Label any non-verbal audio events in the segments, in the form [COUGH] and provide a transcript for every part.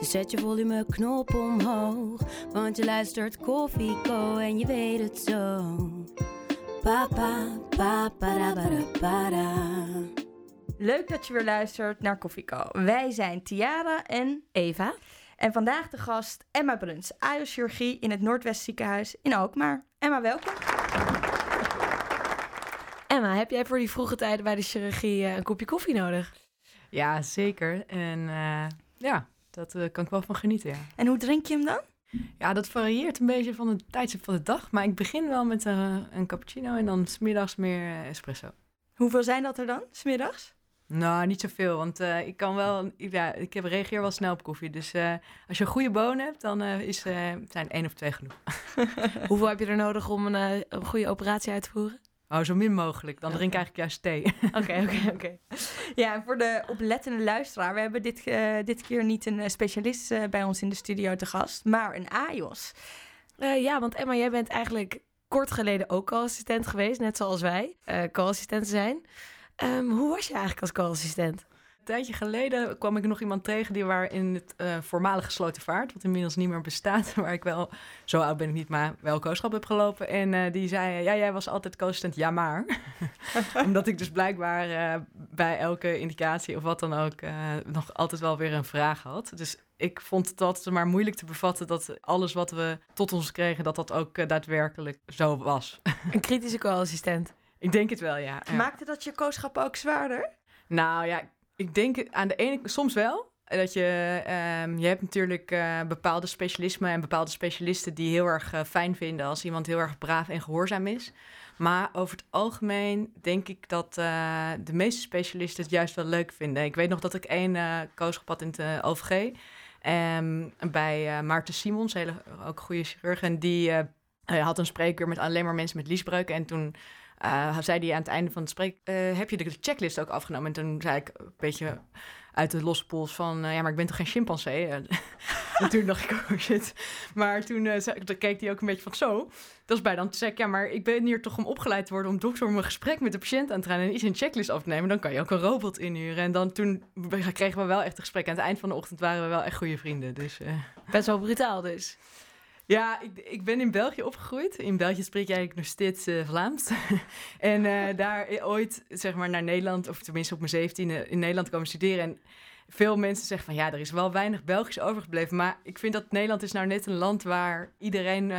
Dus zet je volumeknop omhoog. Want je luistert Koffieko en je weet het zo. Papa, papa, da. Leuk dat je weer luistert naar Koffieko. Wij zijn Tiara en Eva. en vandaag de gast Emma Bruns, AIOS-chirurgie in het Noordwest Ziekenhuis in Alkmaar. Emma, welkom. Emma, heb jij voor die vroege tijden bij de chirurgie eh, een kopje koffie nodig? Ja, zeker. En eh, ja, dat eh, kan ik wel van genieten, ja. En hoe drink je hem dan? Ja, dat varieert een beetje van het tijdstip van de dag. Maar ik begin wel met eh, een cappuccino en dan smiddags meer eh, espresso. Hoeveel zijn dat er dan, smiddags? Nou, niet zoveel, want eh, ik kan wel... Ja, ik heb, reageer wel snel op koffie. Dus eh, als je een goede bonen hebt, dan eh, is, eh, zijn één of twee genoeg. [LAUGHS] Hoeveel heb je er nodig om een, eh, een goede operatie uit te voeren? Oh, zo min mogelijk. Dan drink ik eigenlijk juist thee. [LAUGHS] Oké, oké, oké. Ja, en voor de oplettende luisteraar, we hebben dit, eh, dit keer niet een eh, specialist eh, bij ons in de studio te gast, maar een AIOS. Eh, ja, want Emma, jij bent eigenlijk kort geleden ook co-assistent geweest, net zoals wij eh co-assistenten zijn. Ehm, hoe was je eigenlijk als co-assistent? Een tijdje geleden kwam ik nog iemand tegen die waar in het eh, voormalige Slotervaart, wat inmiddels niet meer bestaat, [LAUGHS] waar ik wel, zo oud ben ik niet, maar wel kooschap heb gelopen. En eh, die zei, ja, jij was altijd co-assistent, ja maar. [LAUGHS] [LAUGHS] Omdat ik dus blijkbaar eh, bij elke indicatie of wat dan ook eh, nog altijd wel weer een vraag had. Dus ik vond het altijd maar moeilijk te bevatten dat alles wat we tot ons kregen, dat dat ook daadwerkelijk zo was. Een kritische co-assistent. ik denk het wel, ja. ja. Maakte dat je kooschap ook zwaarder? Nou ja, ik denk aan de ene soms wel. Dat je, ehm, je hebt natuurlijk eh, bepaalde specialismen en bepaalde specialisten die heel erg eh, fijn vinden als iemand heel erg braaf en gehoorzaam is. Maar over het algemeen denk ik dat eh, de meeste specialisten het juist wel leuk vinden. Ik weet nog dat ik één uh, kooschap had in het eh, OVG. ehm, bij eh, Maarten Simons, hele, ook goede chirurg. En die eh, had een spreekuur met alleen maar mensen met liesbreuken. En toen eh, zei hij aan het einde van het spreek... eh, heb je de checklist ook afgenomen? En toen zei ik een beetje uit de losse pols van... eh, ja, maar ik ben toch geen chimpansee? [LAUGHS] En toen dacht ik, oh shit. Maar toen, zei- keek hij ook een beetje van zo. Dat is bij dan te zeggen, ja, maar ik ben hier toch om opgeleid te worden... om dokter om een gesprek met de patiënt aan te gaan... en iets een checklist af te nemen. Dan kan je ook een robot inhuren. En dan toen kregen we wel echt een gesprek. Aan het eind van de ochtend waren we wel echt goede vrienden. Dus... Best wel brutaal dus. Ja, ik, ik ben in België opgegroeid. In België spreek je eigenlijk nog steeds eh, Vlaams. [LAUGHS] en eh, [LAUGHS] daar ooit, zeg maar, naar Nederland, of tenminste op mijn zeventiende in Nederland komen studeren. En veel mensen zeggen van, ja, er is wel weinig Belgisch overgebleven. Maar ik vind dat Nederland is nou net een land waar iedereen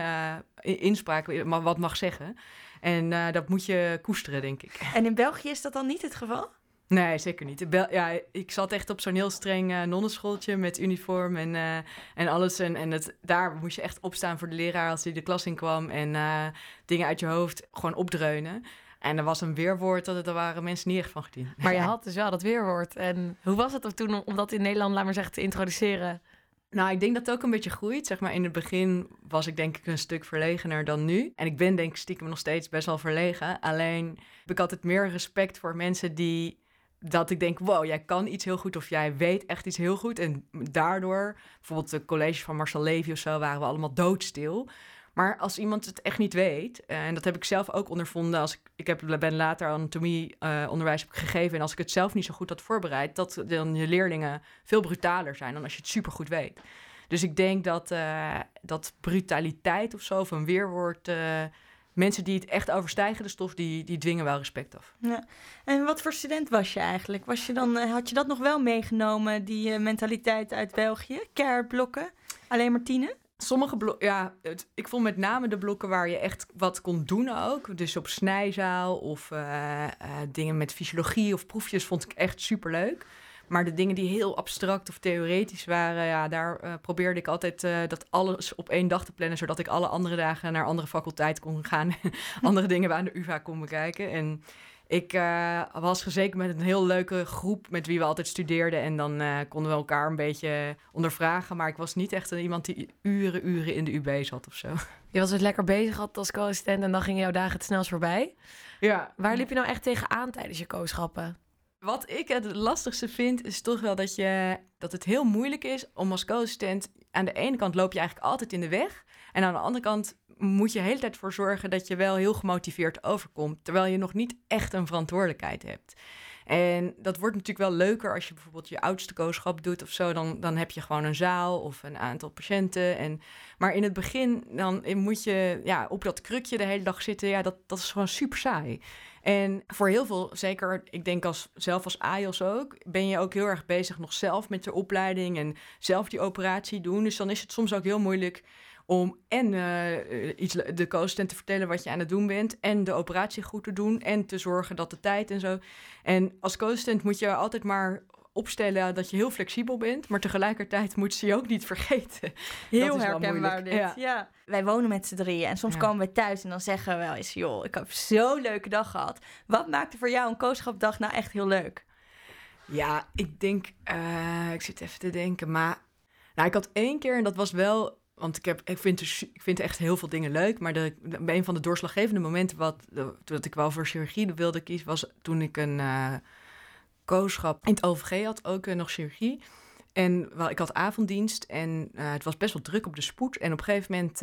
in- inspraak wat mag zeggen. En dat moet je koesteren, denk ik. En in België is dat dan niet het geval? Nee, zeker niet. Bel- ja, ik zat echt op zo'n heel streng eh nonnenschooltje met uniform en, eh, en alles. En, en het, daar moest je echt opstaan voor de leraar als hij de klas in kwam. En eh, dingen uit je hoofd gewoon opdreunen. En er was een weerwoord, dat daar waren mensen niet echt van gediend. Maar je had dus wel dat weerwoord. En hoe was het toen om- om dat in Nederland, laat maar zeggen, te introduceren? Nou, ik denk dat het ook een beetje groeit. Zeg maar, in het begin was ik denk ik een stuk verlegener dan nu. En ik ben denk ik stiekem nog steeds best wel verlegen. Alleen heb ik altijd meer respect voor mensen die... Dat ik denk, wow, jij kan iets heel goed of jij weet echt iets heel goed. En daardoor, bijvoorbeeld de college van Marcel Levy of zo, waren we allemaal doodstil. Maar als iemand het echt niet weet, eh, en dat heb ik zelf ook ondervonden als ik, ik heb, ben later anatomie eh, ik gegeven en als ik het zelf niet zo goed had voorbereid, dat dan je leerlingen veel brutaler zijn dan als je het supergoed weet. Dus ik denk dat, eh, dat brutaliteit of zo, of een weerwoord, mensen die het echt overstijgen, de stof, die, die dwingen wel respect af. Ja. En wat voor student was je eigenlijk? Was je dan, eh, had je dat nog wel meegenomen, die eh, mentaliteit uit België? Kerblokken? Alleen maar tienen? Sommige blokken, ja, het- ik vond met name de blokken waar je echt wat kon doen ook. Dus op snijzaal of eh, dingen met fysiologie of proefjes vond ik echt superleuk. Maar de dingen die heel abstract of theoretisch waren, ja, daar eh, probeerde ik altijd eh, dat alles op één dag te plannen, zodat ik alle andere dagen naar andere faculteiten kon gaan, [LAUGHS] andere dingen aan de UvA kon bekijken. En Ik uh, was gezeken met een heel leuke groep met wie we altijd studeerden. En dan uh, konden we elkaar een beetje ondervragen. Maar ik was niet echt iemand die uren, uren in de UB zat of zo. Je was dus lekker bezig had als co-assistent en dan gingen jouw dagen het snelst voorbij. Ja. Waar liep je nou echt tegenaan tijdens je kooschappen? Wat ik het lastigste vind, is toch wel dat, je, dat het heel moeilijk is om als co-assistent... Aan de ene kant loop je eigenlijk altijd in de weg. En aan de andere kant moet je de hele tijd voor zorgen dat je wel heel gemotiveerd overkomt. Terwijl je nog niet echt een verantwoordelijkheid hebt. En dat wordt natuurlijk wel leuker als je bijvoorbeeld je oudste kooschap doet of zo. Dan, dan heb je gewoon een zaal of een aantal patiënten. En, maar in het begin dan moet je ja, op dat krukje de hele dag zitten. Ja, dat, dat is gewoon super saai. En voor heel veel, zeker ik denk als, zelf als AIOS ook, ben je ook heel erg bezig nog zelf met de opleiding en zelf die operatie doen. Dus dan is het soms ook heel moeilijk om en uh, iets, de co-assistent te vertellen wat je aan het doen bent... en de operatie goed te doen en te zorgen dat de tijd en zo... En als co-assistent moet je altijd maar opstellen dat je heel flexibel bent... maar tegelijkertijd moet ze je ook niet vergeten. [LAUGHS] Heel herkenbaar dit, ja. ja. Wij wonen met z'n drieën en soms komen we thuis en dan zeggen we wel eens... joh, ik heb zo'n leuke dag gehad. Wat maakte voor jou een kooschapdag nou echt heel leuk? Ja, ik denk... Uh, ik zit even te denken, maar... Nou, ik had één keer, en dat was wel want ik, heb, ik, vind ik vind echt heel veel dingen leuk. Maar de, een van de doorslaggevende momenten wat, dat ik wel voor chirurgie wilde kiezen... was toen ik een uh, kooschap in het OVG had, ook uh, nog chirurgie. En wel, ik had avonddienst en uh, het was best wel druk op de spoed. En op een gegeven moment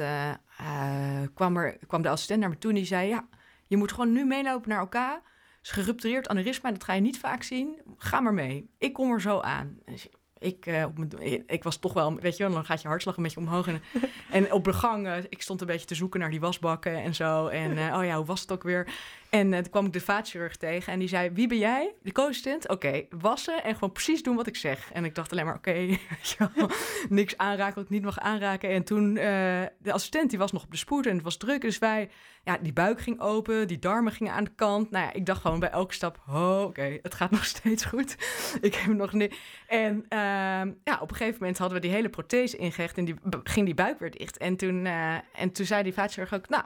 kwam, er, kwam de assistent naar me toe en die zei... ja, je moet gewoon nu meelopen naar elkaar. is geruptureerd aneurysma, dat ga je niet vaak zien. Ga maar mee. Ik kom er zo aan. Ik, uh, op mijn, ik was toch wel, weet je wel, dan gaat je hartslag een beetje omhoog. En, en op de gang, uh, ik stond een beetje te zoeken naar die wasbakken en zo. En uh, [LAUGHS] oh ja, hoe was het ook weer? En toen kwam ik de vaatchirurg tegen en die zei, wie ben jij? De co-assistent? Oké, wassen en gewoon precies doen wat ik zeg. En ik dacht alleen maar, oké, [LAUGHS] okay, niks aanraken wat ik niet mag aanraken. En toen, de assistent die was nog op de spoed en het was druk. Dus wij, ja, die buik ging open, die darmen gingen aan de kant. Nou ja, ik dacht gewoon bij elke stap, oh, oké, het gaat nog [LAUGHS] steeds goed. ik heb nog niet... En... Ehm, ja, op een gegeven moment hadden we die hele prothese ingehecht en die, ging die buik weer dicht. En toen, uh, en toen zei die vaatchirurg ook, nou,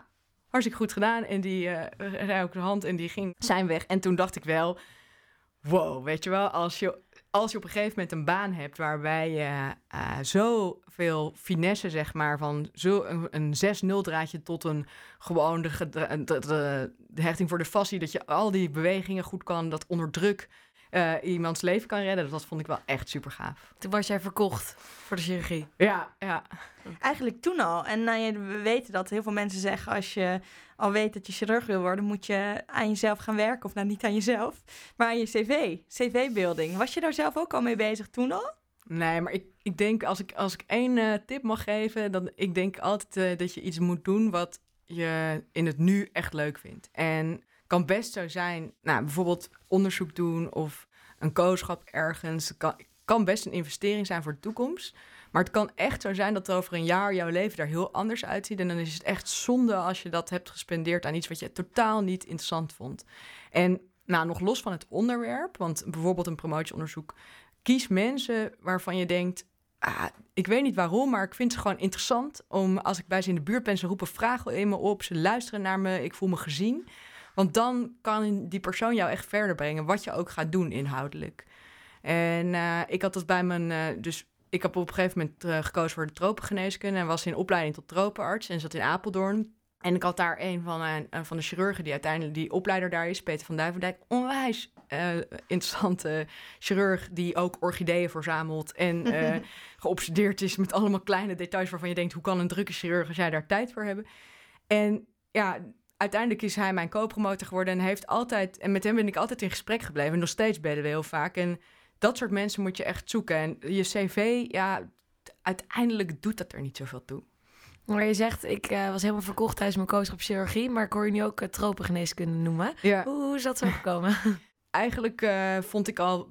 hartstikke goed gedaan. En die uh, zei ook de hand en die ging zijn weg. En toen dacht ik wel, wow, weet je wel, als je, als je op een gegeven moment een baan hebt waarbij je uh, zoveel finesse, zeg maar, van zo een, een 6-0 draadje tot een gewoon de, de, de, hechting voor de fascie, dat je al die bewegingen goed kan, dat onder druk uh, iemands leven kan redden. Dat vond ik wel echt super gaaf. Toen was jij verkocht voor de chirurgie. Ja, ja. Eigenlijk toen al. En nou, we weten dat heel veel mensen zeggen... als je al weet dat je chirurg wil worden... moet je aan jezelf gaan werken. Of nou, niet aan jezelf, maar aan je cv. CV-building. Was je daar zelf ook al mee bezig toen al? Nee, maar ik, ik denk als ik, als ik één uh, tip mag geven... dan ik denk altijd uh, dat je iets moet doen... wat je in het nu echt leuk vindt. En kan best zo zijn, nou, bijvoorbeeld onderzoek doen of een kooschap ergens. Kan, kan best een investering zijn voor de toekomst. Maar het kan echt zo zijn dat over een jaar jouw leven er heel anders uitziet. En dan is het echt zonde als je dat hebt gespendeerd aan iets wat je totaal niet interessant vond. En nou, nog los van het onderwerp, want bijvoorbeeld een promotieonderzoek. Kies mensen waarvan je denkt, ah, ik weet niet waarom, maar ik vind ze gewoon interessant om als ik bij ze in de buurt ben, ze roepen vragen in me op, ze luisteren naar me, ik voel me gezien. Want dan kan die persoon jou echt verder brengen, wat je ook gaat doen inhoudelijk. En uh, ik had dat bij mijn. Uh, dus ik heb op een gegeven moment uh, gekozen voor de tropengeneeskunde en was in opleiding tot tropenarts en zat in Apeldoorn. En ik had daar een van, een van de chirurgen die uiteindelijk die opleider daar is, Peter van Duivendijk, onwijs interessante chirurg die ook orchideeën verzamelt en [LAUGHS] geobsedeerd is met allemaal kleine details waarvan je denkt, hoe kan een drukke chirurg als jij daar tijd voor hebben? En ja, uiteindelijk is hij mijn co-promotor geworden en heeft altijd, en met hem ben ik altijd in gesprek gebleven. En nog steeds bellen we heel vaak. En dat soort mensen moet je echt zoeken. En je cv, ja, uiteindelijk doet dat er niet zoveel toe. Maar je zegt, ik uh, was helemaal verkocht tijdens mijn coach op chirurgie, maar ik hoor je nu ook uh, tropengeneeskunde noemen. Ja. Hoe, hoe is dat zo gekomen? [LAUGHS] Eigenlijk uh, vond ik al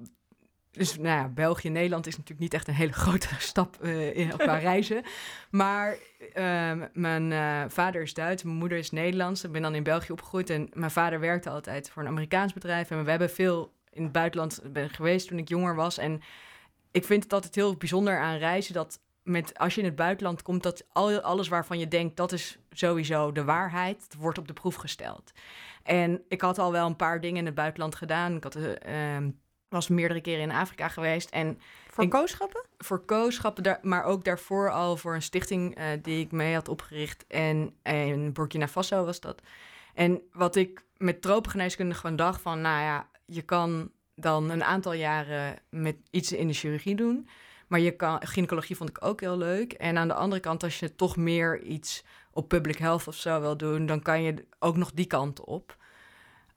dus nou ja, België en Nederland is natuurlijk niet echt een hele [LAUGHS] grote stap uh, in, qua [LAUGHS] reizen. Maar uh, mijn uh, vader is Duits, mijn moeder is Nederlands. Ik ben dan in België opgegroeid en mijn vader werkte altijd voor een Amerikaans bedrijf. En we hebben veel in het buitenland ben geweest toen ik jonger was. En ik vind het altijd heel bijzonder aan reizen dat met, als je in het buitenland komt, dat al, alles waarvan je denkt dat is sowieso de waarheid, wordt op de proef gesteld. En ik had al wel een paar dingen in het buitenland gedaan. Ik had, eh, ehm, was meerdere keren in Afrika geweest. En Voor kooschappen? voor kooschappen, maar ook daarvoor al voor een stichting eh, die ik mee had opgericht. En in Burkina Faso was dat. En wat ik met tropengeneeskunde gewoon dacht van, nou ja, je kan dan een aantal jaren met iets in de chirurgie doen. Maar je kan, gynaecologie vond ik ook heel leuk. En aan de andere kant, als je toch meer iets op public health of zo wil doen, dan kan je ook nog die kant op.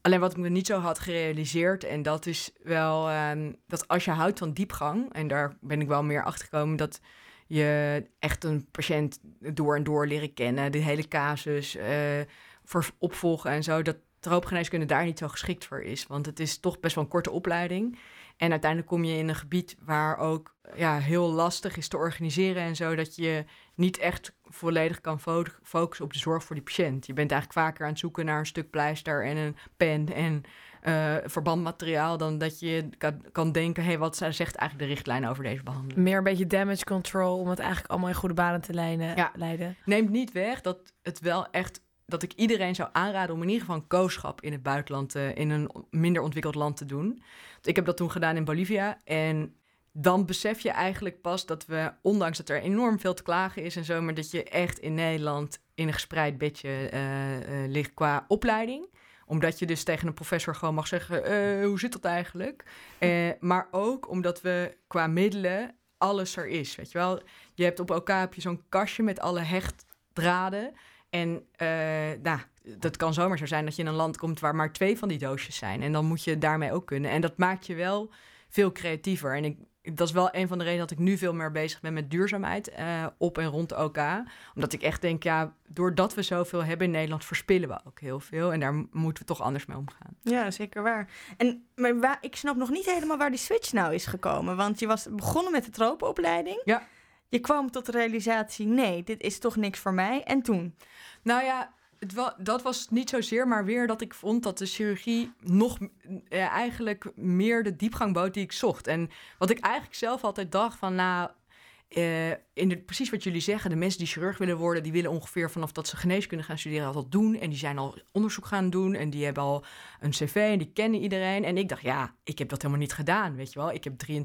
Alleen wat ik me niet zo had gerealiseerd, en dat is wel ehm, dat als je houdt van diepgang, en daar ben ik wel meer achter gekomen, dat je echt een patiënt door en door leren kennen, de hele casus, eh, voor opvolgen en zo, dat troopgeneeskunde daar niet zo geschikt voor is. Want het is toch best wel een korte opleiding. En uiteindelijk kom je in een gebied waar ook ja, heel lastig is te organiseren en zo, dat je niet echt volledig kan fo- focussen op de zorg voor die patiënt. Je bent eigenlijk vaker aan het zoeken naar een stuk pleister en een pen en eh, verbandmateriaal dan dat je kan, kan denken, hé, hey, wat zegt eigenlijk de richtlijn over deze behandeling? Meer een beetje damage control om het eigenlijk allemaal in goede banen te leiden. Ja. leiden. Neemt niet weg dat het wel echt dat ik iedereen zou aanraden om in ieder geval een kooschap in het buitenland, eh, in een minder ontwikkeld land te doen. Ik heb dat toen gedaan in Bolivia en dan besef je eigenlijk pas dat we, ondanks dat er enorm veel te klagen is en zo, maar dat je echt in Nederland in een gespreid bedje eh, eh, ligt qua opleiding omdat je dus tegen een professor gewoon mag zeggen, eh, hoe zit dat eigenlijk? Maar ook omdat we qua middelen alles er is, weet je wel. Je hebt op elkaar heb zo'n kastje met alle hechtdraden. En nou, dat kan zomaar zo zijn dat je in een land komt waar maar twee van die doosjes zijn. En dan moet je daarmee ook kunnen. En dat maakt je wel veel creatiever. En ik, dat is wel een van de redenen dat ik nu veel meer bezig ben met duurzaamheid eh, op en rond de OK. Omdat ik echt denk, ja, doordat we zoveel hebben in Nederland, verspillen we ook heel veel. En daar moeten we toch anders mee omgaan. Ja, zeker waar. En maar waar, ik snap nog niet helemaal waar die switch nou is gekomen. Want je was begonnen met de tropenopleiding. Ja. Je kwam tot de realisatie, nee, dit is toch niks voor mij. En toen? Nou ja, dat was niet zozeer, maar weer dat ik vond dat de chirurgie nog eh, eigenlijk meer de diepgang bood die ik zocht. En wat ik eigenlijk zelf altijd dacht van, nou, eh, in de, precies wat jullie zeggen, de mensen die chirurg willen worden, die willen ongeveer vanaf dat ze geneeskunde gaan studeren al dat doen. En die zijn al onderzoek gaan doen en die hebben al een cv en die kennen iedereen. En ik dacht, ja, ik heb dat helemaal niet gedaan, weet je wel. Ik heb 23.000,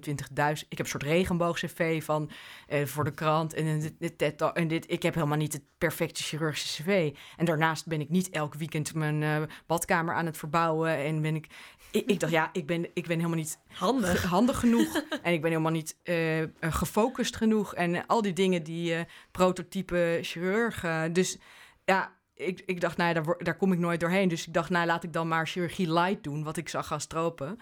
ik heb een soort regenboog-cv van eh, voor de krant en dit, en dit. Ik heb helemaal niet het perfecte chirurgische cv. En daarnaast ben ik niet elk weekend mijn eh, badkamer aan het verbouwen en ben ik... Ik, ik dacht, ja, ik ben, ik ben helemaal niet Handig. handig genoeg. en ik ben helemaal niet eh, eh, gefocust genoeg. En eh, al die dingen die eh, prototype chirurg. eh, dus ja, ik, ik dacht, nou ja, daar, daar kom ik nooit doorheen. Dus ik dacht, nou laat ik dan maar chirurgie light doen, wat ik zag als tropen.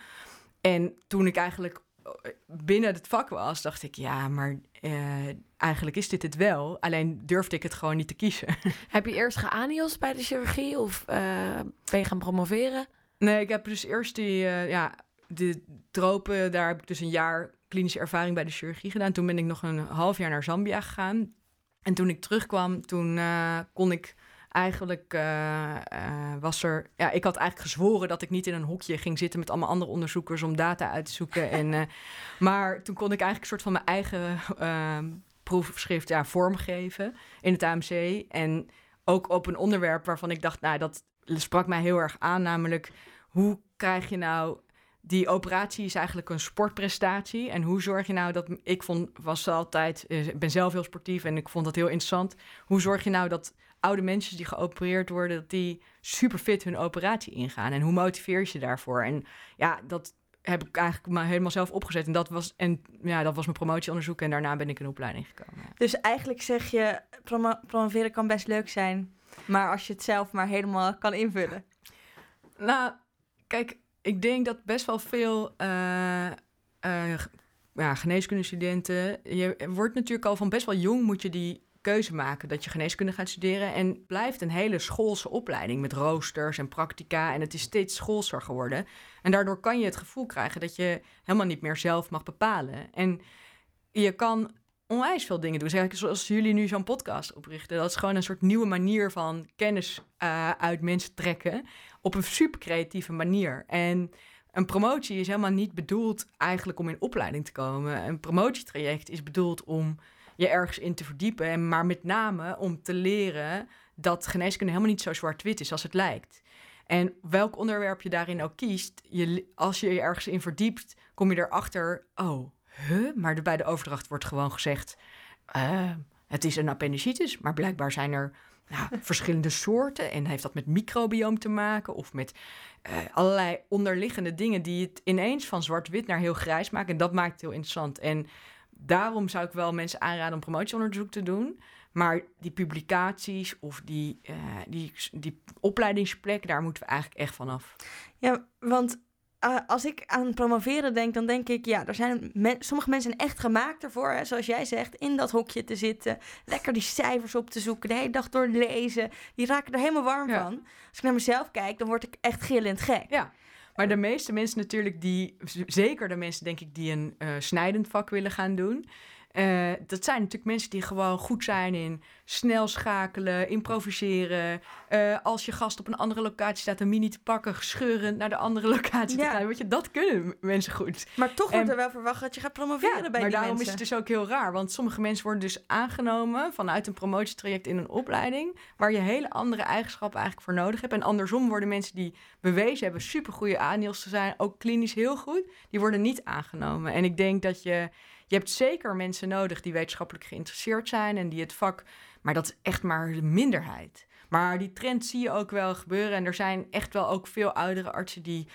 En toen ik eigenlijk eh, binnen het vak was, dacht ik, ja, maar eigenlijk is dit het wel. Alleen durfde ik het gewoon niet te kiezen. [LAUGHS] Heb je eerst geanios bij de chirurgie of ben je gaan promoveren? Nee, ik heb dus eerst die, ja, de tropen, daar heb ik dus een jaar klinische ervaring bij de chirurgie gedaan. Toen ben ik nog een half jaar naar Zambia gegaan. En toen ik terugkwam, toen eh, kon ik eigenlijk, eh, eh, was er, ja, ik had eigenlijk gezworen dat ik niet in een hokje ging zitten met allemaal andere onderzoekers om data uit te zoeken. [LAUGHS] en, maar toen kon ik eigenlijk een soort van mijn eigen proefschrift ja, vormgeven in het AMC. En ook op een onderwerp waarvan ik dacht, nou, dat sprak mij heel erg aan, namelijk hoe krijg je nou die operatie is eigenlijk een sportprestatie. En hoe zorg je nou dat ik vond was altijd, eh, ik ben zelf heel sportief en ik vond dat heel interessant. Hoe zorg je nou dat oude mensen die geopereerd worden, dat die super fit hun operatie ingaan? En hoe motiveer je je daarvoor? En ja, dat heb ik eigenlijk maar helemaal zelf opgezet. En dat was, en, ja, dat was mijn promotieonderzoek. En daarna ben ik in de opleiding gekomen. ja. Dus eigenlijk zeg je, promo- promoveren kan best leuk zijn. Maar als je het zelf maar helemaal kan invullen. Nou, kijk, ik denk dat best wel veel eh, g- ja, geneeskundestudenten... Je wordt natuurlijk al van best wel jong moet je die keuze maken dat je geneeskunde gaat studeren. En blijft een hele schoolse opleiding met roosters en practica. En het is steeds schoolser geworden. En daardoor kan je het gevoel krijgen dat je helemaal niet meer zelf mag bepalen. En je kan onwijs veel dingen doen. Zeg, zoals jullie nu zo'n podcast oprichten. Dat is gewoon een soort nieuwe manier van kennis eh, uit mensen trekken. Op een super creatieve manier. En een promotie is helemaal niet bedoeld eigenlijk om in opleiding te komen. Een promotietraject is bedoeld om je ergens in te verdiepen. En maar met name om te leren dat geneeskunde helemaal niet zo zwart-wit is als het lijkt. En welk onderwerp je daarin ook kiest, je, als je je ergens in verdiept, kom je erachter, oh, huh? Maar bij de overdracht wordt gewoon gezegd, uh, het is een appendicitis, maar blijkbaar zijn er nou, verschillende soorten. En heeft dat met microbioom te maken of met uh, allerlei onderliggende dingen die het ineens van zwart-wit naar heel grijs maken. En dat maakt het heel interessant. En daarom zou ik wel mensen aanraden om promotieonderzoek te doen. Maar die publicaties of die, uh, die, die opleidingsplek, daar moeten we eigenlijk echt vanaf. Ja, want uh, als ik aan promoveren denk, dan denk ik, ja, er zijn sommige mensen echt gemaakt ervoor, hè, zoals jij zegt, in dat hokje te zitten, lekker die cijfers op te zoeken, de hele dag door lezen. Die raken er helemaal warm van. Als ik naar mezelf kijk, dan word ik echt gillend gek. Ja. Maar de meeste mensen natuurlijk die, zeker de mensen denk ik die een uh, snijdend vak willen gaan doen, uh, dat zijn natuurlijk mensen die gewoon goed zijn in snel schakelen, improviseren. Uh, als je gast op een andere locatie staat, een mini te pakken, scheurend naar de andere [LAUGHS] locatie ja. te gaan. Weet je, dat kunnen mensen goed. Maar toch wordt er wel verwacht dat je gaat promoveren ja, bij maar die daarom mensen. is het dus ook heel raar. Want sommige mensen worden dus aangenomen vanuit een promotietraject in een opleiding... waar je hele andere eigenschappen eigenlijk voor nodig hebt. En andersom worden mensen die bewezen hebben supergoeie aandeels te zijn... ook klinisch heel goed, die worden niet aangenomen. En ik denk dat je je hebt zeker mensen nodig die wetenschappelijk geïnteresseerd zijn en die het vak. Maar dat is echt maar de minderheid. Maar die trend zie je ook wel gebeuren. En er zijn echt wel ook veel oudere artsen die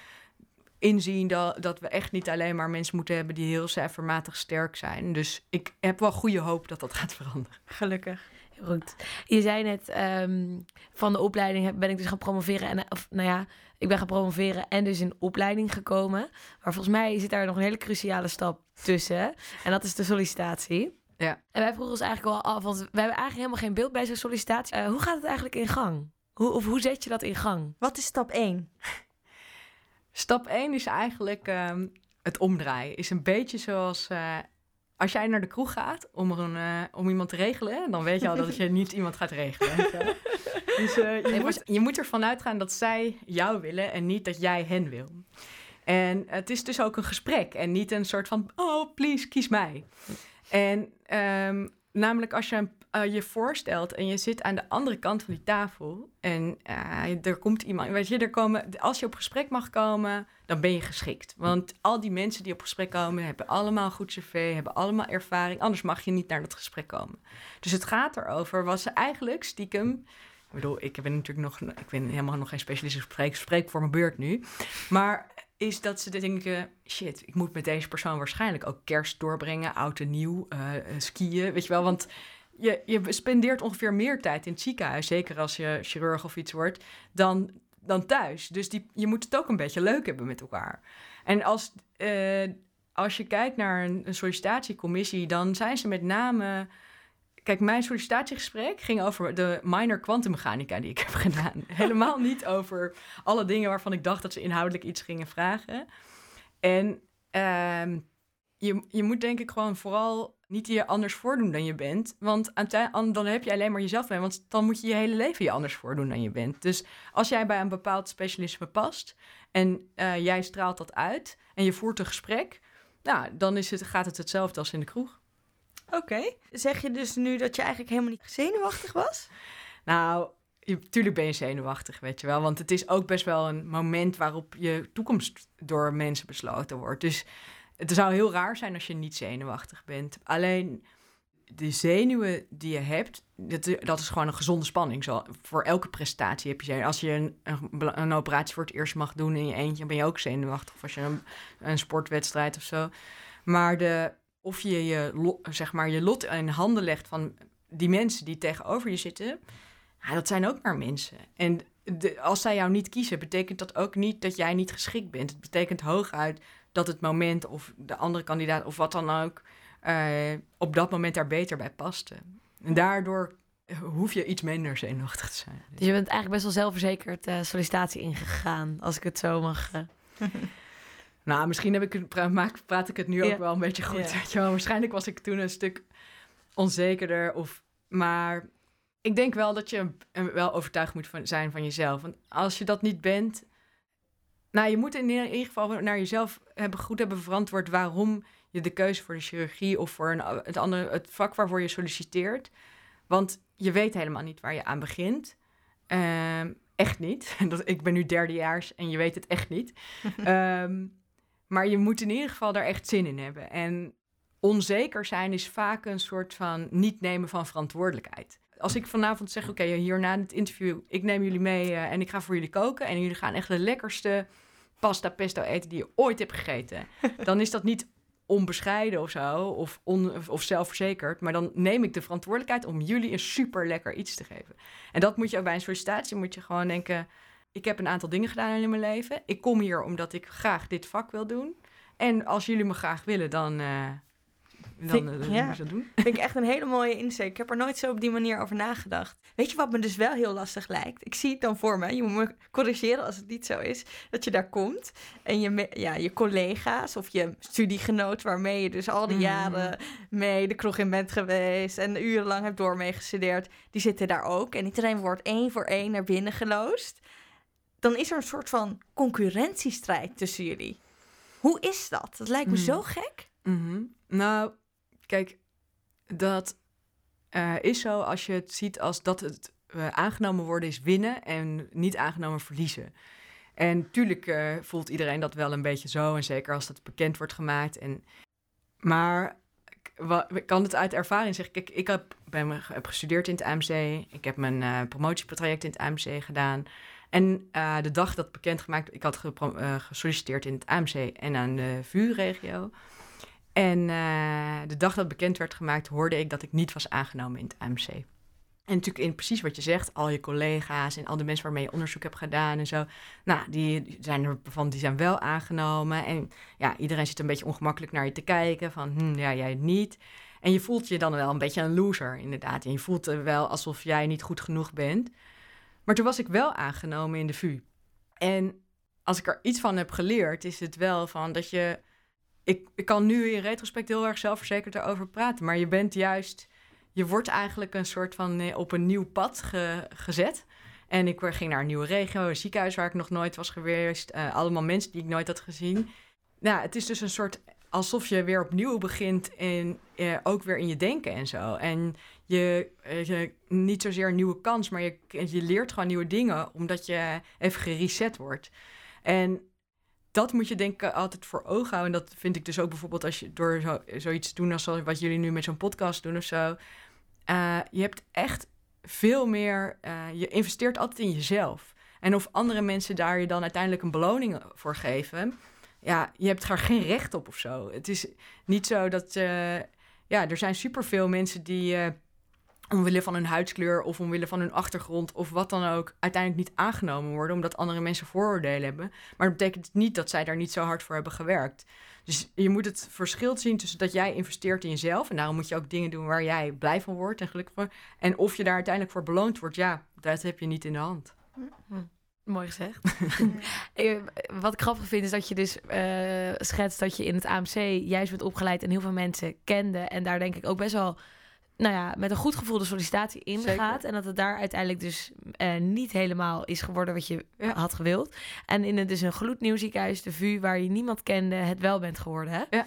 inzien dat, dat we echt niet alleen maar mensen moeten hebben die heel cijfermatig sterk zijn. Dus ik heb wel goede hoop dat dat gaat veranderen. Gelukkig. Goed. Je zei net, um, van de opleiding ben ik dus gaan promoveren. En, of, nou ja, ik ben gaan promoveren en dus in opleiding gekomen. Maar volgens mij zit daar nog een hele cruciale stap tussen. En dat is de sollicitatie. Ja. En wij vroegen ons eigenlijk wel af, want we hebben eigenlijk helemaal geen beeld bij zo'n sollicitatie. Uh, hoe gaat het eigenlijk in gang? Hoe, of hoe zet je dat in gang? Wat is stap 1? Stap 1 is eigenlijk um, het omdraaien. Is een beetje zoals uh, als jij naar de kroeg gaat om, er een, uh, om iemand te regelen, dan weet je al dat je niet [LAUGHS] iemand gaat regelen. dus uh, je, moet, je moet ervan uitgaan dat zij jou willen en niet dat jij hen wil. En het is dus ook een gesprek en niet een soort van, oh please, kies mij. En um, namelijk als je uh, je voorstelt en je zit aan de andere kant van die tafel en uh, er komt iemand, weet je, er komen, als je op gesprek mag komen, dan ben je geschikt. Want al die mensen die op gesprek komen, hebben allemaal goed cv, hebben allemaal ervaring, anders mag je niet naar dat gesprek komen. Dus het gaat erover, was ze eigenlijk stiekem, ik bedoel, ik ben natuurlijk nog, ik ben helemaal nog geen specialist, ik spreek, voor mijn beurt nu, maar is dat ze denken, shit, ik moet met deze persoon waarschijnlijk ook kerst doorbrengen, oud en nieuw, uh, skiën, weet je wel, want je, je spendeert ongeveer meer tijd in het ziekenhuis, zeker als je chirurg of iets wordt, dan, dan thuis. Dus die, je moet het ook een beetje leuk hebben met elkaar. En als, uh, als je kijkt naar een, sollicitatiecommissie, dan zijn ze met name. Kijk, mijn sollicitatiegesprek ging over de minor kwantummechanica die ik heb [LAUGHS] gedaan. Helemaal niet over alle dingen waarvan ik dacht dat ze inhoudelijk iets gingen vragen. En uh, je, je moet denk ik gewoon vooral niet je anders voordoen dan je bent. Want dan heb je alleen maar jezelf mee. Want dan moet je je hele leven je anders voordoen dan je bent. Dus als jij bij een bepaald specialisme past en uh, jij straalt dat uit en je voert een gesprek, nou, dan is het, gaat het hetzelfde als in de kroeg. Oké. Okay. Zeg je dus nu dat je eigenlijk helemaal niet zenuwachtig was? [LAUGHS] Nou, Tuurlijk ben je zenuwachtig, weet je wel. Want het is ook best wel een moment waarop je toekomst door mensen besloten wordt. Dus het zou heel raar zijn als je niet zenuwachtig bent. Alleen de zenuwen die je hebt, dat, dat is gewoon een gezonde spanning. Zo, voor elke prestatie heb je zenuwen. Als je een, een, operatie voor het eerst mag doen in je eentje, ben je ook zenuwachtig. Of als je een, een sportwedstrijd of zo. Maar de, of je je, zeg maar, je lot in handen legt van die mensen die tegenover je zitten, dat zijn ook maar mensen. En als zij jou niet kiezen, betekent dat ook niet dat jij niet geschikt bent. Het betekent hooguit dat het moment of de andere kandidaat of wat dan ook uh, op dat moment daar beter bij paste. En daardoor hoef je iets minder zenuwachtig te zijn. Dus je bent eigenlijk best wel zelfverzekerd uh, sollicitatie ingegaan, als ik het zo mag. Uh... [LAUGHS] nou, misschien heb ik het, praat, praat ik het nu ja. ook wel een beetje goed. Ja. Weet je wel. Waarschijnlijk was ik toen een stuk onzekerder. Of, maar ik denk wel dat je wel overtuigd moet van, zijn van jezelf. Want als je dat niet bent, nou, je moet in ieder geval naar jezelf hebben, goed hebben verantwoord waarom je de keuze voor de chirurgie of voor een, het, andere, het vak waarvoor je solliciteert. Want je weet helemaal niet waar je aan begint. Ehm, echt niet. [LAUGHS] Dat, ik ben nu derdejaars en je weet het echt niet. [LAUGHS] Ehm, maar je moet in ieder geval daar echt zin in hebben. En onzeker zijn is vaak een soort van niet nemen van verantwoordelijkheid. Als ik vanavond zeg, oké, hier na het interview, ik neem jullie mee uh, en ik ga voor jullie koken. En jullie gaan echt de lekkerste pasta pesto eten die je ooit hebt gegeten. [LAUGHS] Dan is dat niet onbescheiden of zo, of, on, of zelfverzekerd. Maar dan neem ik de verantwoordelijkheid om jullie een super lekker iets te geven. En dat moet je ook bij een sollicitatie, moet je gewoon denken... ik heb een aantal dingen gedaan in mijn leven. Ik kom hier omdat ik graag dit vak wil doen. En als jullie me graag willen, dan... Uh, dan, vind, uh, ja. dat doen. Vind ik echt een hele mooie insteek. Ik heb er nooit zo op die manier over nagedacht. Weet je wat me dus wel heel lastig lijkt? Ik zie het dan voor me. Je moet me corrigeren als het niet zo is. Dat je daar komt en je, ja, je collega's of je studiegenoot... waarmee je dus al die mm. jaren mee de kroeg in bent geweest... en urenlang hebt door mee gestudeerd... die zitten daar ook. En iedereen wordt één voor één naar binnen geloosd. Dan is er een soort van concurrentiestrijd tussen jullie. Hoe is dat? Dat lijkt me mm. zo gek. Mm -hmm. Nou, kijk, dat uh, is zo als je het ziet als dat het uh, aangenomen worden is winnen en niet aangenomen verliezen. En natuurlijk uh, voelt iedereen dat wel een beetje zo. En zeker als dat bekend wordt gemaakt. En, maar ik kan het uit ervaring zeggen. Kijk, ik heb, ben, heb gestudeerd in het AMC. Ik heb mijn promotietraject in het AMC gedaan. En de dag dat bekendgemaakt, ik had gesolliciteerd in het AMC en aan de VU-regio. En uh, de dag dat bekend werd gemaakt, hoorde ik dat ik niet was aangenomen in het AMC. En natuurlijk in precies wat je zegt, al je collega's en al de mensen waarmee je onderzoek hebt gedaan en zo. Nou, die zijn er van, die zijn wel aangenomen. En ja, iedereen zit een beetje ongemakkelijk naar je te kijken. Van, hm, ja, jij niet. En je voelt je dan wel een beetje een loser, inderdaad. En je voelt wel alsof jij niet goed genoeg bent. Maar toen was ik wel aangenomen in de VU. En als ik er iets van heb geleerd, is het wel van dat je ik, ik kan nu in retrospect heel erg zelfverzekerd erover praten. Maar je bent juist, je wordt eigenlijk een soort van eh, op een nieuw pad gezet. En ik ging naar een nieuwe regio, een ziekenhuis waar ik nog nooit was geweest. Uh, allemaal mensen die ik nooit had gezien. Nou, het is dus een soort alsof je weer opnieuw begint en uh, ook weer in je denken en zo. En je, je niet zozeer een nieuwe kans, maar je, je leert gewoon nieuwe dingen omdat je even gereset wordt. En dat moet je denk ik altijd voor ogen houden. En dat vind ik dus ook bijvoorbeeld als je door zo, zoiets te doen als wat jullie nu met zo'n podcast doen of zo. Uh, je hebt echt veel meer, uh, je investeert altijd in jezelf. En of andere mensen daar je dan uiteindelijk een beloning voor geven, ja, je hebt er geen recht op of zo. Het is niet zo dat, uh, ja, er zijn superveel mensen die omwille van hun huidskleur of omwille van hun achtergrond of wat dan ook uiteindelijk niet aangenomen worden omdat andere mensen vooroordelen hebben. Maar dat betekent niet dat zij daar niet zo hard voor hebben gewerkt. Dus je moet het verschil zien tussen dat jij investeert in jezelf en daarom moet je ook dingen doen waar jij blij van wordt en gelukkig van. En of je daar uiteindelijk voor beloond wordt, ja, dat heb je niet in de hand. Hm. Mooi gezegd. [LAUGHS] Eh, wat ik grappig vind is dat je dus uh, schetst dat je in het AMC juist bent opgeleid en heel veel mensen kende. En daar denk ik ook best wel nou ja, met een goed gevoel de sollicitatie ingaat. En dat het daar uiteindelijk dus uh, niet helemaal is geworden wat je had gewild. En in het, dus een gloednieuw ziekenhuis, de VU, waar je niemand kende, het wel bent geworden. Hè? Ja.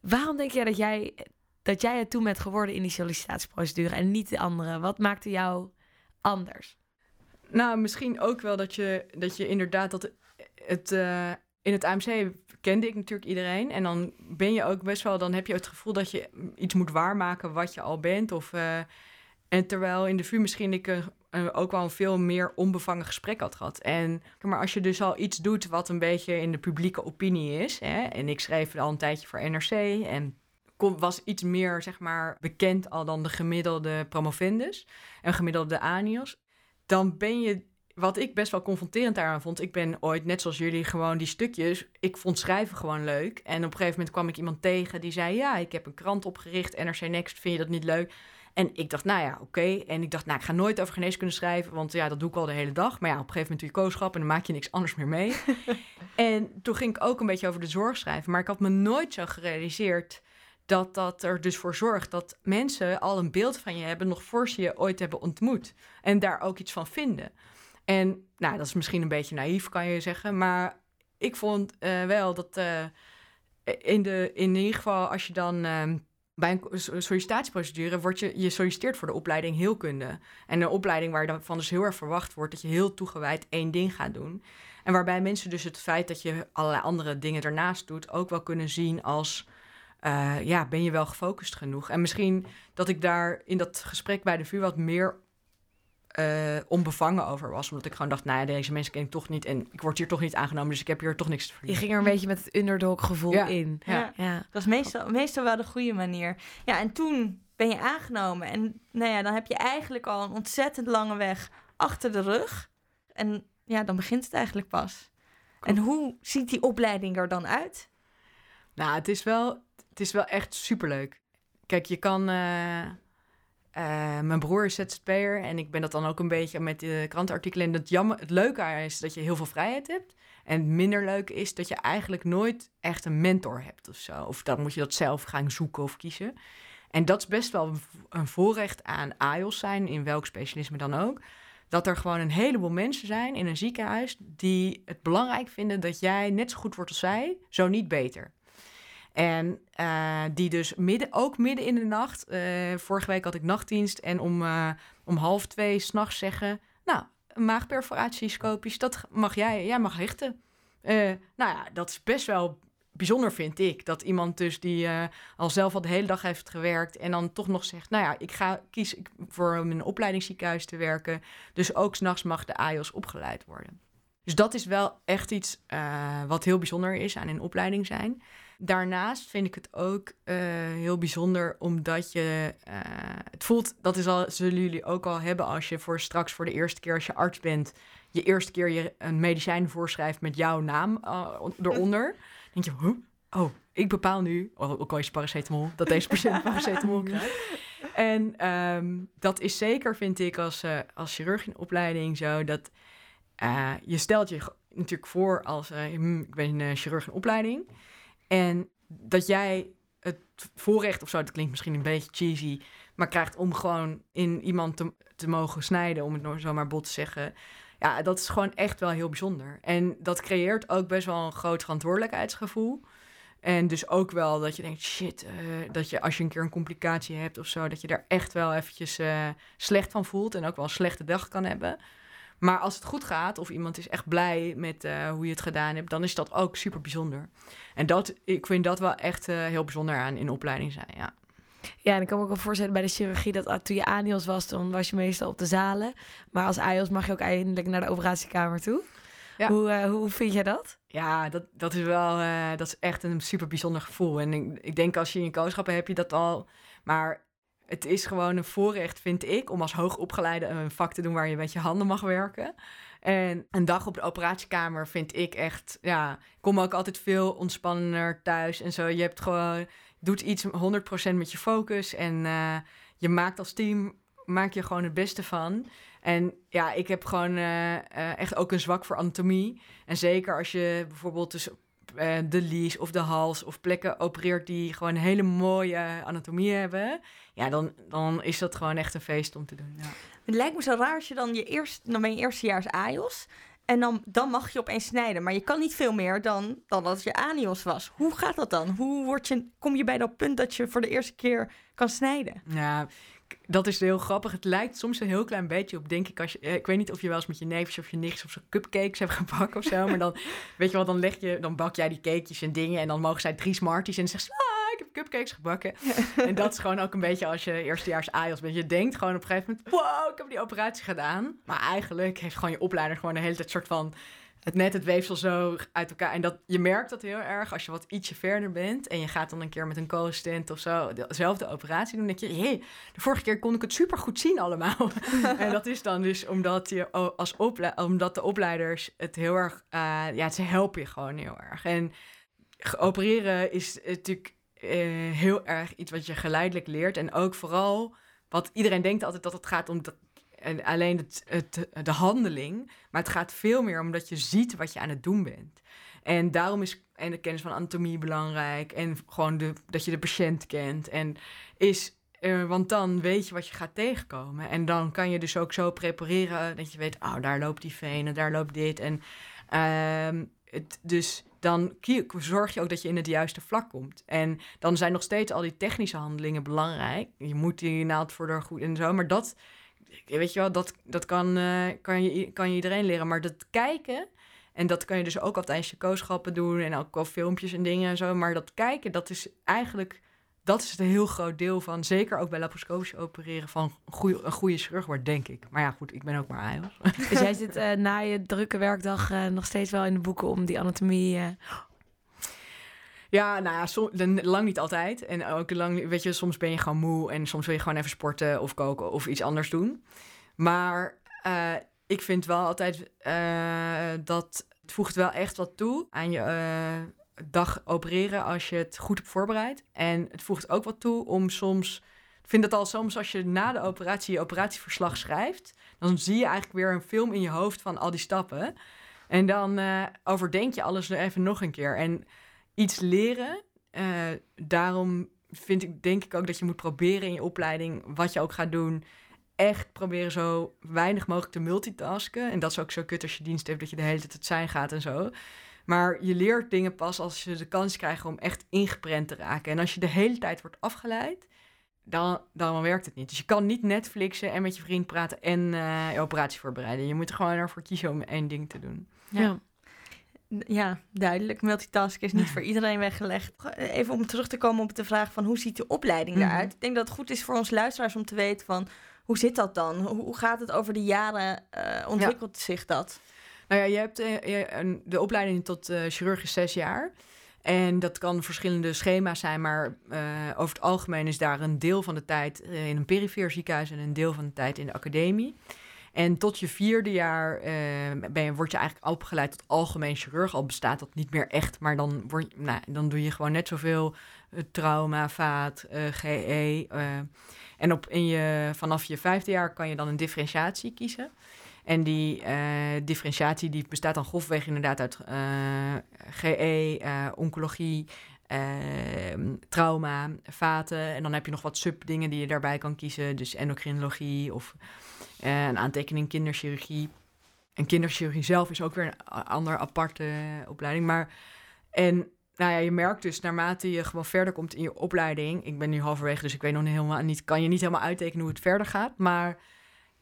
Waarom denk jij dat jij, dat jij het toen bent geworden in die sollicitatieprocedure en niet de andere? Wat maakte jou anders? Nou, misschien ook wel dat je, dat je inderdaad dat het, uh, in het AMC kende ik natuurlijk iedereen. En dan ben je ook best wel, dan heb je het gevoel dat je iets moet waarmaken wat je al bent. Of, uh, en terwijl in de VU misschien ik ook wel een veel meer onbevangen gesprek had gehad. En, maar als je dus al iets doet wat een beetje in de publieke opinie is. Hè, en ik schreef al een tijdje voor NRC en was iets meer, zeg maar, bekend al dan de gemiddelde promovendus en gemiddelde anios. Dan ben je wat ik best wel confronterend daaraan vond, ik ben ooit, net zoals jullie, gewoon die stukjes. Ik vond schrijven gewoon leuk. En op een gegeven moment kwam ik iemand tegen die zei: Ja, ik heb een krant opgericht, NRC Next, vind je dat niet leuk? En ik dacht, nou ja, oké. En ik dacht, nou, ik ga nooit over geneeskunde schrijven, want ja, dat doe ik al de hele dag. Maar ja, op een gegeven moment doe je kooschap en dan maak je niks anders meer mee. [LAUGHS] en toen ging ik ook een beetje over de zorg schrijven. Maar ik had me nooit zo gerealiseerd dat dat er dus voor zorgt dat mensen al een beeld van je hebben, nog voor ze je ooit hebben ontmoet. En daar ook iets van vinden. En nou, dat is misschien een beetje naïef, kan je zeggen. Maar ik vond uh, wel dat, uh, in, de, in ieder geval als je dan ehm, bij een so- sollicitatieprocedure wordt je, je solliciteert voor de opleiding heelkunde. En een opleiding waar dan van dus heel erg verwacht wordt dat je heel toegewijd één ding gaat doen. En waarbij mensen dus het feit dat je allerlei andere dingen ernaast doet ook wel kunnen zien als, eh, ja, ben je wel gefocust genoeg? En misschien dat ik daar in dat gesprek bij de VU wat meer eh, onbevangen over was. Omdat ik gewoon dacht, nou ja, deze mensen ken ik toch niet. En ik word hier toch niet aangenomen, dus ik heb hier toch niks te Je verliezen. ging er een beetje met het underdog gevoel Ja. in. Ja. Ja. Dat is meestal, meestal wel de goede manier. Ja, en toen ben je aangenomen. En nou ja, dan heb je eigenlijk al een ontzettend lange weg achter de rug. En ja, dan begint het eigenlijk pas. En hoe ziet die opleiding er dan uit? Nou, het is wel, het is wel echt superleuk. Kijk, je kan... eh, eh, mijn broer is ZZP'er en ik ben dat dan ook een beetje met de krantenartikelen. En het, jammer, het leuke is dat je heel veel vrijheid hebt. En het minder leuk is dat je eigenlijk nooit echt een mentor hebt of zo. Of dan moet je dat zelf gaan zoeken of kiezen. En dat is best wel een voorrecht aan AIOS zijn, in welk specialisme dan ook. Dat er gewoon een heleboel mensen zijn in een ziekenhuis die het belangrijk vinden dat jij net zo goed wordt als zij, zo niet beter. En eh, die dus midden, ook midden in de nacht, eh, vorige week had ik nachtdienst en om, eh, om half twee s'nachts zeggen, nou, maagperforatiescopisch, dat mag jij, jij mag richten. Nou ja, dat is best wel bijzonder, vind ik. Dat iemand dus die al zelf al de hele dag heeft gewerkt en dan toch nog zegt, nou ja, ik ga kies voor een opleidingsziekenhuis te werken. Dus ook s'nachts mag de AIOS opgeleid worden. Dus dat is wel echt iets eh, wat heel bijzonder is aan een opleiding zijn. Daarnaast vind ik het ook eh, heel bijzonder omdat je eh, het voelt, dat is al, zullen jullie ook al hebben als je voor straks voor de eerste keer als je arts bent, je eerste keer je een medicijn voorschrijft met jouw naam eronder. [LAUGHS] Dan denk je, huh? oh, ik bepaal nu, oh, ook al is het paracetamol, dat deze patiënt [LAUGHS] paracetamol krijgt. En ehm, dat is zeker, vind ik, als, als chirurg in opleiding zo, dat eh, je stelt je natuurlijk voor als, eh, hm, ik ben een chirurg in opleiding. En dat jij het voorrecht of zo, dat klinkt misschien een beetje cheesy, maar krijgt om gewoon in iemand te, mogen snijden, om het nou zomaar bot te zeggen. Ja, dat is gewoon echt wel heel bijzonder. En dat creëert ook best wel een groot verantwoordelijkheidsgevoel. En dus ook wel dat je denkt, shit, eh, dat je als je een keer een complicatie hebt of zo, dat je daar echt wel eventjes eh, slecht van voelt en ook wel een slechte dag kan hebben. Maar als het goed gaat of iemand is echt blij met eh, hoe je het gedaan hebt, dan is dat ook super bijzonder. En dat, ik vind dat wel echt eh, heel bijzonder aan in opleiding zijn, ja. Ja, en ik kan me ook wel voorstellen bij de chirurgie dat ah, toen je ANIOS was, dan was je meestal op de zalen. Maar als AIOS mag je ook eindelijk naar de operatiekamer toe. Ja. Hoe, eh, hoe vind jij dat? Ja, dat, dat is wel, dat is echt een super bijzonder gevoel. En ik, ik denk als je in je kooschappen heb je dat al. Maar het is gewoon een voorrecht, vind ik, om als hoogopgeleide een vak te doen waar je met je handen mag werken. En een dag op de operatiekamer vind ik echt, ja, ik kom ook altijd veel ontspannender thuis en zo. Je hebt gewoon, doet iets 100% met je focus en eh, je maakt als team, maak je gewoon het beste van. En ja, ik heb gewoon eh, eh, echt ook een zwak voor anatomie. En zeker als je bijvoorbeeld dus eh, de lies of de hals of plekken opereert die gewoon hele mooie anatomie hebben. Ja, dan, dan is dat gewoon echt een feest om te doen. Ja. Het lijkt me zo raar als je dan je eerst, dan ben je eerstejaars AIOS. En dan, dan mag je opeens snijden. Maar je kan niet veel meer dan, dan als je ANIOS was. Hoe gaat dat dan? Hoe word je, kom je bij dat punt dat je voor de eerste keer kan snijden? Ja, dat is heel grappig. Het lijkt soms een heel klein beetje op, denk ik, als je... eh, Ik weet niet of je wel eens met je neefjes of je nichtjes of zo cupcakes hebt gebakken of zo. Maar dan, [LAUGHS] weet je wat, dan leg je, dan bak jij die cakejes en dingen. En dan mogen zij drie smarties en dan zegt ze, ah, ik heb cupcakes gebakken. en dat is gewoon ook een beetje als je eerstejaars AIOS bent. Je denkt gewoon op een gegeven moment, wow, ik heb die operatie gedaan. Maar eigenlijk heeft gewoon je opleider gewoon de hele tijd soort van het net het weefsel zo uit elkaar. En dat, je merkt dat heel erg als je wat ietsje verder bent. En je gaat dan een keer met een co-assistent of zo dezelfde operatie doen. Dan denk je, hé, de vorige keer kon ik het super goed zien allemaal. [LAUGHS] en dat is dan dus omdat, je, als ople omdat de opleiders het heel erg, eh, ja, ze helpen je gewoon heel erg. En opereren is natuurlijk eh, heel erg iets wat je geleidelijk leert. En ook vooral, wat iedereen denkt altijd dat het gaat om dat, en alleen het, het, de handeling. Maar het gaat veel meer om dat je ziet wat je aan het doen bent. En daarom is en de kennis van anatomie belangrijk. En gewoon de, dat je de patiënt kent. En is, eh, want dan weet je wat je gaat tegenkomen. En dan kan je dus ook zo prepareren dat je weet, oh, daar loopt die venen, daar loopt dit. En ehm, het, dus dan zorg je ook dat je in het juiste vlak komt. En dan zijn nog steeds al die technische handelingen belangrijk. Je moet die naald voor de goed en zo, maar dat, weet je wel, dat, dat kan, eh, kan, je, kan je iedereen leren. Maar dat kijken, en dat kan je dus ook al tijdens je kooschappen doen en ook wel filmpjes en dingen en zo. Maar dat kijken, dat is eigenlijk, dat is een heel groot deel van, zeker ook bij laparoscopisch opereren, van een goede, een goede chirurg wordt, denk ik. Maar ja, goed, ik ben ook maar AIOS. Dus jij [LAUGHS] zit eh, na je drukke werkdag eh, nog steeds wel in de boeken om die anatomie... Ja, nou ja, lang niet altijd. En ook lang, weet je, soms ben je gewoon moe en soms wil je gewoon even sporten of koken of iets anders doen. Maar eh, ik vind wel altijd eh, dat het voegt wel echt wat toe aan je eh, dag opereren als je het goed hebt voorbereid. En het voegt ook wat toe om soms. Ik vind het al soms als je na de operatie je operatieverslag schrijft, dan zie je eigenlijk weer een film in je hoofd van al die stappen. En dan overdenk je alles even nog een keer. En iets leren. eh, daarom vind ik, denk ik ook dat je moet proberen in je opleiding, wat je ook gaat doen, echt proberen zo weinig mogelijk te multitasken. En dat is ook zo kut als je dienst hebt, dat je de hele tijd het zijn gaat en zo. Maar je leert dingen pas als je de kans krijgt om echt ingeprent te raken. En als je de hele tijd wordt afgeleid, dan, dan werkt het niet. Dus je kan niet Netflixen en met je vriend praten en eh, je operatie voorbereiden. Je moet er gewoon ervoor kiezen om één ding te doen. ja. Ja, duidelijk. Multitasken is niet [LAUGHS] voor iedereen weggelegd. Even om terug te komen op de vraag van hoe ziet de opleiding Mhm. eruit? Ik denk dat het goed is voor ons luisteraars om te weten van hoe zit dat dan? Hoe, gaat het over de jaren? eh, ontwikkelt zich dat? Nou ja, je hebt eh, de opleiding tot eh, chirurg is zes jaar. En dat kan verschillende schema's zijn, maar over het algemeen is daar een deel van de tijd in een perifeer ziekenhuis en een deel van de tijd in de academie. En tot je vierde jaar eh, ben word je eigenlijk opgeleid tot algemeen chirurg. Al bestaat dat niet meer echt, maar dan, word nou, dan doe je gewoon net zoveel eh, trauma, vaat, eh, GE. eh. en op, in je, vanaf je vijfde jaar kan je dan een differentiatie kiezen. En die differentiatie die bestaat dan grofweg inderdaad uit GE, oncologie, eh, trauma, vaten. En dan heb je nog wat subdingen die je daarbij kan kiezen. Dus endocrinologie of een aantekening kinderchirurgie. En kinderchirurgie zelf is ook weer een a- ander aparte eh, opleiding. Maar en nou ja, je merkt dus naarmate je gewoon verder komt in je opleiding. Ik ben nu halverwege, dus ik weet nog niet helemaal niet, kan je niet helemaal uittekenen hoe het verder gaat. Maar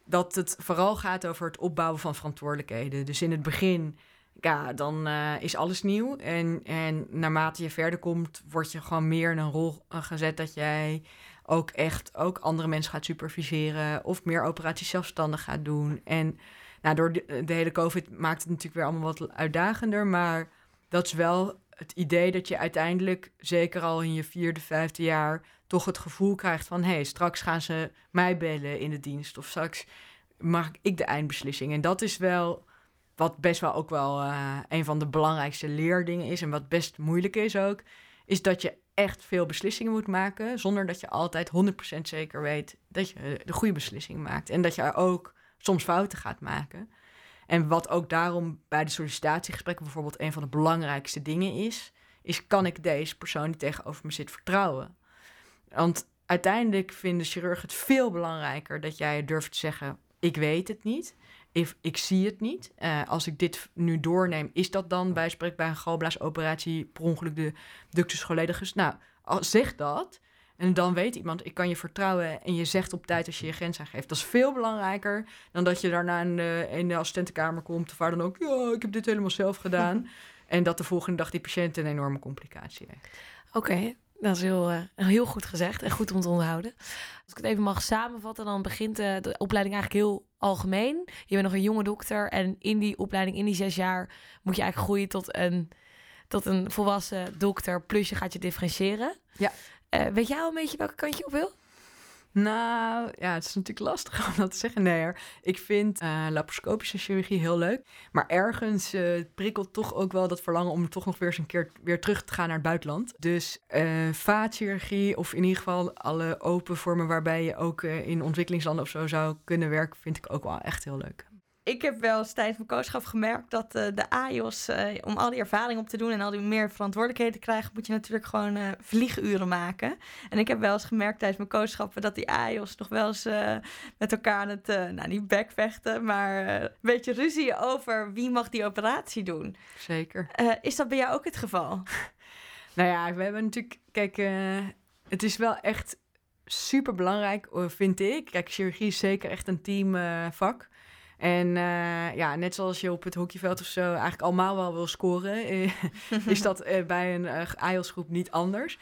dat het vooral gaat over het opbouwen van verantwoordelijkheden. Dus in het begin, ja, dan eh, is alles nieuw. En, en naarmate je verder komt, word je gewoon meer in een rol eh, gezet dat jij ook echt ook andere mensen gaat superviseren of meer operaties zelfstandig gaat doen. En nou, door de, de hele COVID maakt het natuurlijk weer allemaal wat uitdagender, maar dat is wel het idee dat je uiteindelijk, zeker al in je vierde, vijfde jaar, toch het gevoel krijgt van hé, hey, straks gaan ze mij bellen in de dienst of straks maak ik de eindbeslissing. En dat is wel wat best wel ook wel eh, een van de belangrijkste leerdingen is en wat best moeilijk is ook, is dat je echt veel beslissingen moet maken zonder dat je altijd 100% zeker weet dat je de goede beslissing maakt en dat je ook soms fouten gaat maken. En wat ook daarom bij de sollicitatiegesprekken bijvoorbeeld een van de belangrijkste dingen is, is kan ik deze persoon die tegenover me zit vertrouwen? Want uiteindelijk vinden chirurgen het veel belangrijker dat jij durft te zeggen: ik weet het niet. If, ik zie het niet. Eh, als ik dit nu doorneem, is dat dan bij bij een galblaasoperatie per ongeluk de ductus coledicus? Nou, zeg dat. En dan weet iemand, ik kan je vertrouwen en je zegt op tijd als je je grens aangeeft. Dat is veel belangrijker dan dat je daarna in de, in de assistentenkamer komt of waar dan ook. Ja, ik heb dit helemaal zelf gedaan. [LAUGHS] en dat de volgende dag die patiënt een enorme complicatie heeft. Oké, dat is heel, eh, heel goed gezegd en goed om te onthouden. Als ik het even mag samenvatten, dan begint eh, de opleiding eigenlijk heel algemeen. Je bent nog een jonge dokter en in die opleiding, in die zes jaar, moet je eigenlijk groeien tot een, tot een volwassen dokter. Plus je gaat je differentiëren. Ja. Eh, weet jij al een beetje welke kant je op wil? Nou, ja, het is natuurlijk lastig [LAUGHS] om dat te zeggen. Nee, hoor. ik vind eh, laparoscopische chirurgie heel leuk. Maar ergens eh, prikkelt toch ook wel dat verlangen om toch nog weer eens een keer weer terug te gaan naar het buitenland. Dus eh vaatchirurgie of in ieder geval alle open vormen waarbij je ook in ontwikkelingslanden of zo zou kunnen werken, vind ik ook wel echt heel leuk. Ik heb wel eens tijdens mijn coachschap gemerkt dat eh, de AIOS, eh, om al die ervaring op te doen en al die meer verantwoordelijkheden te krijgen, moet je natuurlijk gewoon eh, vlieguren maken. En ik heb wel eens gemerkt tijdens mijn coachschappen dat die AIOS nog wel eens met elkaar aan het, nou niet backvechten, maar een beetje ruzie over wie mag die operatie doen. Zeker. Is dat bij jou ook het geval? [LAUGHS] Nou ja, we hebben natuurlijk... Kijk, het is wel echt super belangrijk, vind ik. Kijk, chirurgie is zeker echt een teamvak. En eh, ja, net zoals je op het hockeyveld of zo eigenlijk allemaal wel wil scoren... eh, [LAUGHS] is dat eh, bij een uh, AIOS-groep niet anders.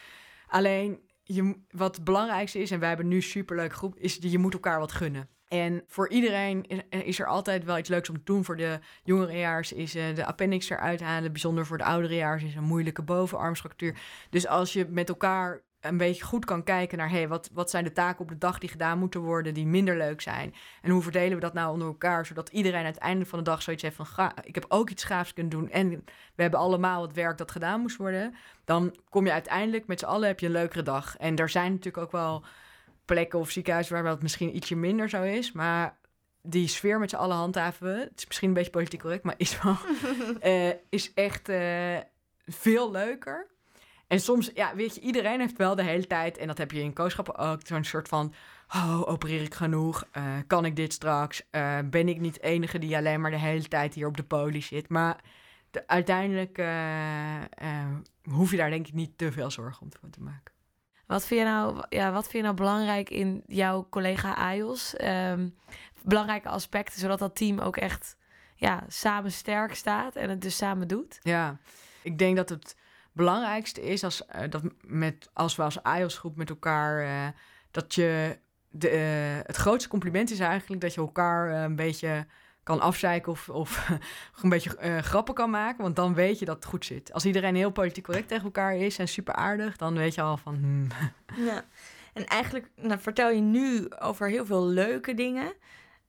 Alleen, je, wat het belangrijkste is, en wij hebben nu een superleuke groep... is je moet elkaar wat gunnen. En voor iedereen is, er altijd wel iets leuks om te doen. Voor de jongerejaars is de appendix eruit halen. Bijzonder voor de ouderejaars is een moeilijke bovenarmstructuur. Dus als je met elkaar een beetje goed kan kijken naar... Hey, wat, wat zijn de taken op de dag die gedaan moeten worden... die minder leuk zijn? En hoe verdelen we dat nou onder elkaar... zodat iedereen uiteindelijk van de dag zoiets heeft van... Ga, ik heb ook iets gaafs kunnen doen... en we hebben allemaal het werk dat gedaan moest worden... dan kom je uiteindelijk met z'n allen heb je een leukere dag. En er zijn natuurlijk ook wel plekken of ziekenhuizen... waar dat misschien ietsje minder zo is... maar die sfeer met z'n allen handhaven we. Het is misschien een beetje politiek correct, maar is wel... [LAUGHS] eh, is echt eh, veel leuker. En soms, ja, weet je, iedereen heeft wel de hele tijd... en dat heb je in kooschappen ook, zo'n soort van... Oh, opereer ik genoeg? Eh, kan ik dit straks? Eh, ben ik niet de enige die alleen maar de hele tijd hier op de poli zit? Maar de- uiteindelijk eh, hoef je daar denk ik niet te veel zorgen om te maken. Wat vind je nou, ja, wat vind je nou belangrijk in jouw collega AIOS? Ehm, belangrijke aspecten, zodat dat team ook echt ja, samen sterk staat en het dus samen doet? Ja, ik denk dat het belangrijkste is als, eh, dat met, als we als IOS-groep met elkaar... eh, dat je... De, eh, het grootste compliment is eigenlijk dat je elkaar een beetje kan afzeiken of, of [LAUGHS] een beetje grappen kan maken. Want dan weet je dat het goed zit. Als iedereen heel politiek correct tegen elkaar is en super aardig... dan weet je al van... hmm, Ja. En eigenlijk nou, vertel je nu over heel veel leuke dingen.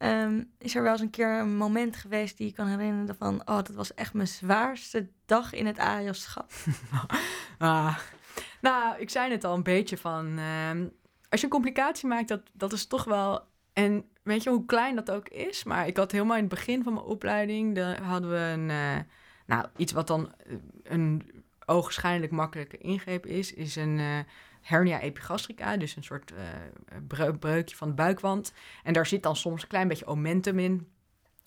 Ehm, is er wel eens een keer een moment geweest die je kan herinneren van... oh, dat was echt mijn zwaarste dag in het AJOS-schap. [LAUGHS] Ah. Nou, ik zei het al een beetje van... ehm, als je een complicatie maakt, dat, dat is toch wel... En weet je hoe klein dat ook is? Maar ik had helemaal in het begin van mijn opleiding... Daar hadden we een... eh, nou, iets wat dan eh, een ogenschijnlijk makkelijke ingreep is... is een eh, hernia epigastrica. Dus een soort eh, breu- breukje van de buikwand. En daar zit dan soms een klein beetje omentum in...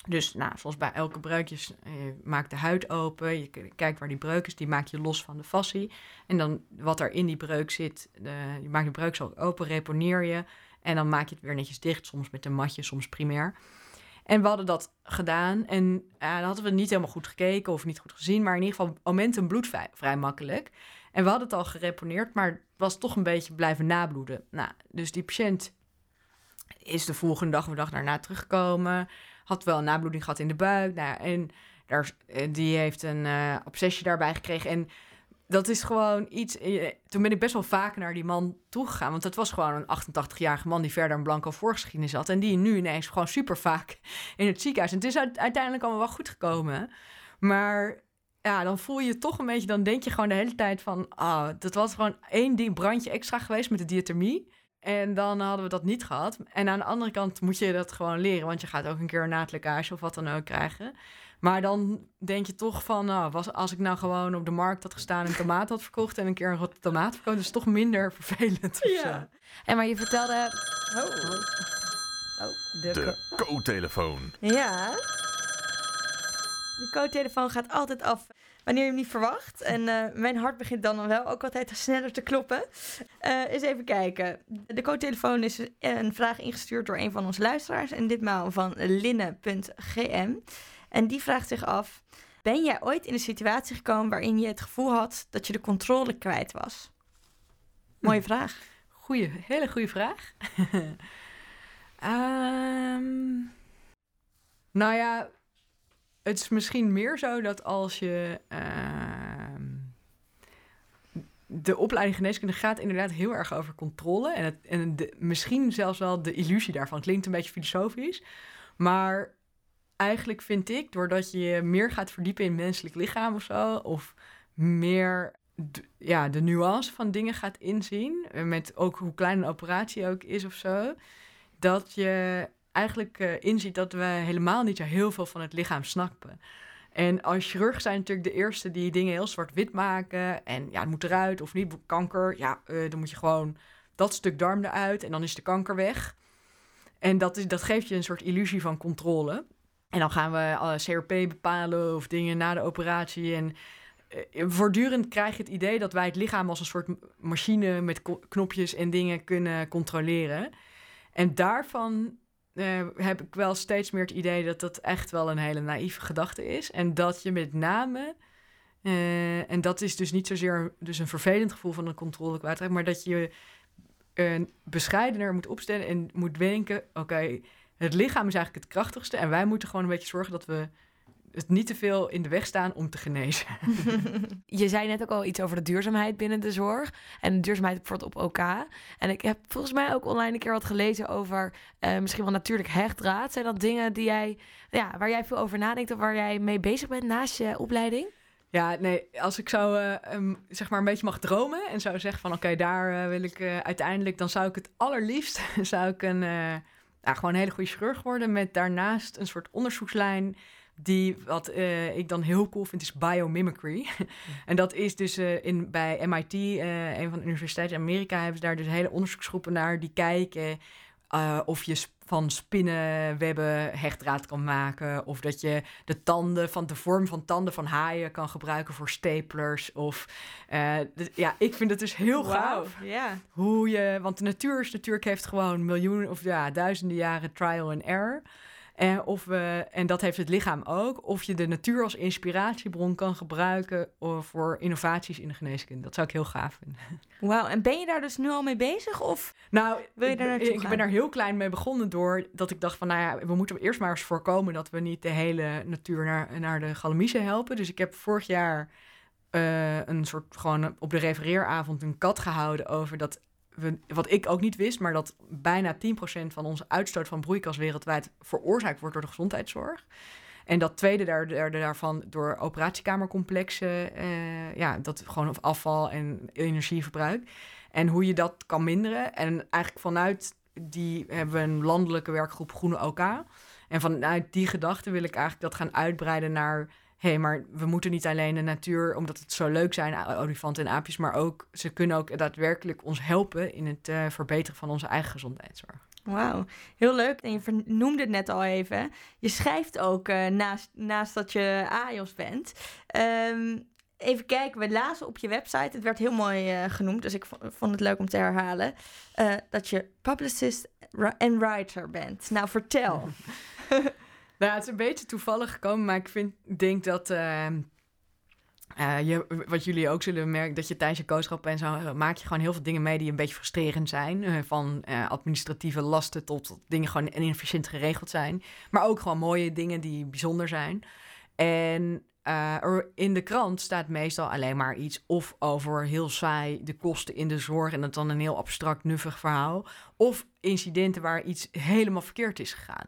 Dus nou, zoals bij elke breukje, je maakt de huid open, je kijkt waar die breuk is, die maak je los van de fascie. En dan wat er in die breuk zit, de, je maakt de breuk zo open, reponeer je. En dan maak je het weer netjes dicht, soms met een matje, soms primair. En we hadden dat gedaan en eh, dan hadden we niet helemaal goed gekeken of niet goed gezien. Maar in ieder geval, momentum bloedt vrij, vrij makkelijk. En we hadden het al gereponeerd, maar het was toch een beetje blijven nabloeden. Nou, dus die patiënt is de volgende dag of de dag daarna teruggekomen. Had wel een nabloeding gehad in de buik. Nou, en daar, eh, die heeft een eh, obsessie daarbij gekregen. En dat is gewoon iets. eh, Toen ben ik best wel vaak naar die man toegegaan. Want het was gewoon een 88-jarige man die verder een blanco voorgeschiedenis had. En die nu ineens gewoon super vaak in het ziekenhuis. En het is uite- uiteindelijk allemaal wel goed gekomen. Maar ja, dan voel je toch een beetje. Dan denk je gewoon de hele tijd van. Ah, dat was gewoon één ding, brandje extra geweest met de diathermie. En dan hadden we dat niet gehad. En aan de andere kant moet je dat gewoon leren. Want je gaat ook een keer een naadlekkage of wat dan ook krijgen. Maar dan denk je toch van, nou, was, als ik nou gewoon op de markt had gestaan en tomaat had verkocht en een keer een rotte tomaat verkocht, is het toch minder vervelend. zo. En maar je vertelde, Oh. Oh, de, De co-telefoon. Ja. De co-telefoon gaat altijd af wanneer je hem niet verwacht. En eh, mijn hart begint dan wel ook altijd [LAUGHS] sneller te kloppen. Eh eens even kijken. De co-telefoon is een vraag ingestuurd door een van onze luisteraars. En ditmaal van linne.gm. En die vraagt zich af... Ben jij ooit in een situatie gekomen waarin je het gevoel had dat je de controle kwijt was? Mooie vraag. Goeie, hele goede vraag. [LAUGHS] Ehm, nou ja, het is misschien meer zo dat als je. ehm, de opleiding geneeskunde gaat inderdaad heel erg over controle. En, het, en misschien zelfs wel de illusie daarvan. Klinkt een beetje filosofisch. Maar eigenlijk vind ik, doordat je meer gaat verdiepen in menselijk lichaam of zo, of meer ja, de nuance van dingen gaat inzien, eh, met ook hoe klein een operatie ook is of zo, dat je eigenlijk eh, inziet dat we helemaal niet zo heel veel van het lichaam snappen. En als chirurg zijn natuurlijk de eerste die dingen heel zwart-wit maken. En ja, het moet eruit of niet. Kanker, ja, eh, dan moet je gewoon dat stuk darm eruit en dan is de kanker weg. En dat, is, dat geeft je een soort illusie van controle. En dan gaan we alle CRP bepalen of dingen na de operatie. En eh, voortdurend krijg je het idee dat wij het lichaam als een soort machine met knopjes en dingen kunnen controleren. En daarvan eh, heb ik wel steeds meer het idee dat dat echt wel een hele naïeve gedachte is. En dat je met name, eh, en dat is dus niet zozeer dus een vervelend gevoel van een controle kwijtraakt, maar dat je uh, bescheidener moet opstellen en moet denken: oké, het lichaam is eigenlijk het krachtigste en wij moeten gewoon een beetje zorgen dat we het niet te veel in de weg staan om te genezen. [LAUGHS] [LAUGHS] Je zei net ook al iets over de duurzaamheid binnen de zorg. En de duurzaamheid bijvoorbeeld op OK. En ik heb volgens mij ook online een keer wat gelezen over uh, misschien wel natuurlijk hechtdraad. Zijn dat dingen die jij, ja, waar jij veel over nadenkt of waar jij mee bezig bent naast je opleiding? Ja, nee, als ik zou uh, um, zeg maar een beetje mag dromen en zou zeggen van oké, okay, daar uh, wil ik uh, uiteindelijk, dan zou ik het allerliefst, [LAUGHS] zou ik een, nou, gewoon een hele goede chirurg worden met daarnaast een soort onderzoekslijn die, wat uh, ik dan heel cool vind, is biomimicry. [LAUGHS] en dat is dus uh, in, bij MIT, uh, een van de universiteiten in Amerika, hebben ze daar dus hele onderzoeksgroepen naar die kijken of je van spinnenwebben hechtdraad kan maken. Of dat je de tanden van de vorm van tanden van haaien kan gebruiken voor staplers. Of ja, ik vind het dus heel wow, gaaf. Yeah. Hoe je, want de natuur is natuurlijk heeft gewoon miljoenen of ja, duizenden jaren trial and error. En, of we, en dat heeft het lichaam ook. Of je de natuur als inspiratiebron kan gebruiken voor innovaties in de geneeskunde. Dat zou ik heel gaaf vinden. Wauw, en ben je daar dus nu al mee bezig? Of nou, wil je daar naartoe ik, ik ben daar heel klein mee begonnen door dat ik dacht van... nou ja, we moeten eerst maar eens voorkomen dat we niet de hele natuur naar, naar de galamiezen helpen. Dus ik heb vorig jaar uh, een soort gewoon op de refereeravond een kat gehouden over dat wat ik ook niet wist, maar dat bijna 10% van onze uitstoot van broeikas wereldwijd veroorzaakt wordt door de gezondheidszorg. En dat tweede daar, daar, daarvan door operatiekamercomplexen, uh, ja, dat gewoon afval en energieverbruik. En hoe je dat kan minderen. En eigenlijk vanuit die hebben we een landelijke werkgroep Groene OK. En vanuit die gedachte wil ik eigenlijk dat gaan uitbreiden naar hé, hey, maar we moeten niet alleen de natuur, omdat het zo leuk zijn, olifanten en aapjes, maar ook ze kunnen ook daadwerkelijk ons helpen in het uh, verbeteren van onze eigen gezondheidszorg. Wauw, heel leuk. En je noemde het net al even. Je schrijft ook uh, naast, naast dat je AIOS bent. Um, even kijken, we lazen op je website, het werd heel mooi uh, genoemd, dus ik vond het leuk om te herhalen, dat je publicist en writer bent. Nou, vertel. [LAUGHS] Nou, het is een beetje toevallig gekomen, maar ik vind, denk dat. Uh, uh, je, wat jullie ook zullen merken, dat je tijdens je kooschap en zo maak je gewoon heel veel dingen mee die een beetje frustrerend zijn. Uh, van administratieve lasten tot, tot dingen gewoon inefficiënt geregeld zijn. Maar ook gewoon mooie dingen die bijzonder zijn. En in de krant staat meestal alleen maar iets of over heel saai de kosten in de zorg en dat dan een heel abstract, nuffig verhaal. Of incidenten waar iets helemaal verkeerd is gegaan.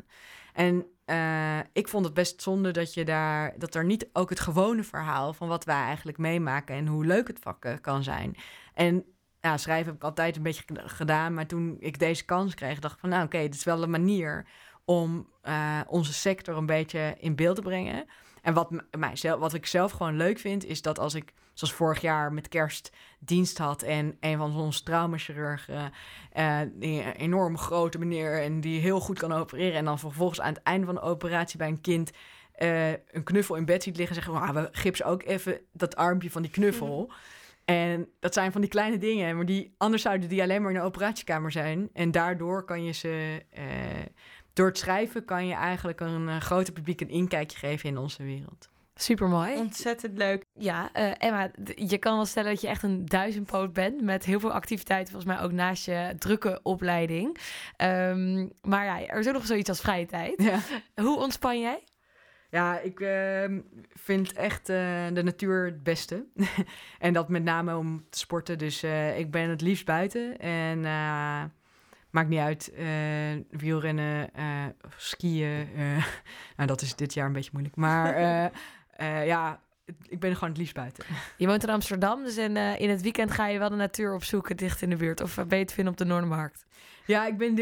En uh, ik vond het best zonde dat je daar dat er niet ook het gewone verhaal van wat wij eigenlijk meemaken en hoe leuk het vak kan zijn. En ja, schrijven heb ik altijd een beetje gedaan, maar toen ik deze kans kreeg, dacht ik van nou oké, dit is wel een manier om uh, onze sector een beetje in beeld te brengen. En wat, mijzelf, wat ik zelf gewoon leuk vind, is dat als ik, zoals vorig jaar met kerst, dienst had en een van onze traumachirurgen, uh, die een enorm grote meneer en die heel goed kan opereren, en dan vervolgens aan het einde van de operatie bij een kind uh, een knuffel in bed ziet liggen, zeggen we, ah, we gipsen ook even dat armpje van die knuffel. Mm. En dat zijn van die kleine dingen, maar die, anders zouden die alleen maar in de operatiekamer zijn. En daardoor kan je ze. Uh, door het schrijven kan je eigenlijk een groter publiek een inkijkje geven in onze wereld. Super mooi. Ontzettend leuk. Ja, uh, Emma, je kan wel stellen dat je echt een duizendpoot bent met heel veel activiteiten, volgens mij ook naast je drukke opleiding. Um, maar ja, er is ook nog zoiets als vrije tijd. Ja. Hoe ontspan jij? Ja, ik uh, vind echt uh, de natuur het beste. [LAUGHS] en dat met name om te sporten. Dus ik ben het liefst buiten. En maakt niet uit. Uh, wielrennen, uh, skiën. Uh, [LAUGHS] nou, dat is dit jaar een beetje moeilijk. Maar [LAUGHS] ja, ik ben gewoon het liefst buiten. Je woont in Amsterdam, dus in, in het weekend ga je wel de natuur opzoeken dicht in de buurt. Of ben je te vinden op de Noordermarkt? Ja, ik ben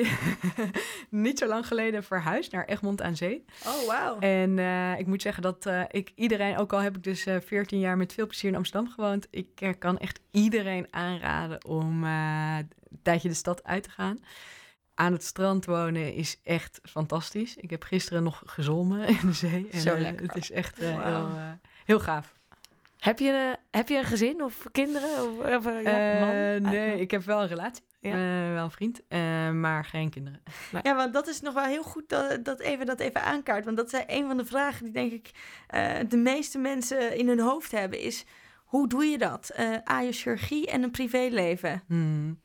[LAUGHS] niet zo lang geleden verhuisd naar Egmond aan Zee. Oh, wauw. En eh, ik moet zeggen dat eh, ik iedereen, ook al heb ik dus eh 14 jaar met veel plezier in Amsterdam gewoond, ik eh, kan echt iedereen aanraden om eh, een tijdje de stad uit te gaan. Aan het strand wonen is echt fantastisch. Ik heb gisteren nog gezwommen in de zee. En, Zo eh, lekker. Het is echt eh, heel, eh, heel gaaf. Heb je, een- heb je een gezin of kinderen? Of, of, ja, man? nee, Eigenlijk. ik heb wel een relatie. Ja. Eh, wel een vriend, eh, maar geen kinderen. Ja, want dat is nog wel heel goed dat, dat even dat even aankaart. Want dat is een van de vragen die denk ik eh, de meeste mensen in hun hoofd hebben. Is hoe doe je dat? Eh aan je chirurgie en een privéleven. Hmm.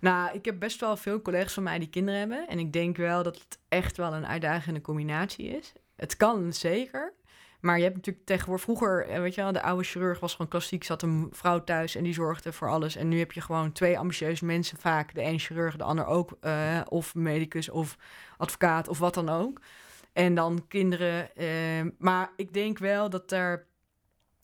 Nou, ik heb best wel veel collega's van mij die kinderen hebben. En ik denk wel dat het echt wel een uitdagende combinatie is. Het kan zeker. Maar je hebt natuurlijk tegenwoordig... Vroeger, eh, weet je wel, de oude chirurg was gewoon klassiek. Zat een vrouw thuis en die zorgde voor alles. En nu heb je gewoon twee ambitieuze mensen vaak. De ene chirurg, de ander ook. eh, of medicus of advocaat of wat dan ook. En dan kinderen. eh, maar ik denk wel dat er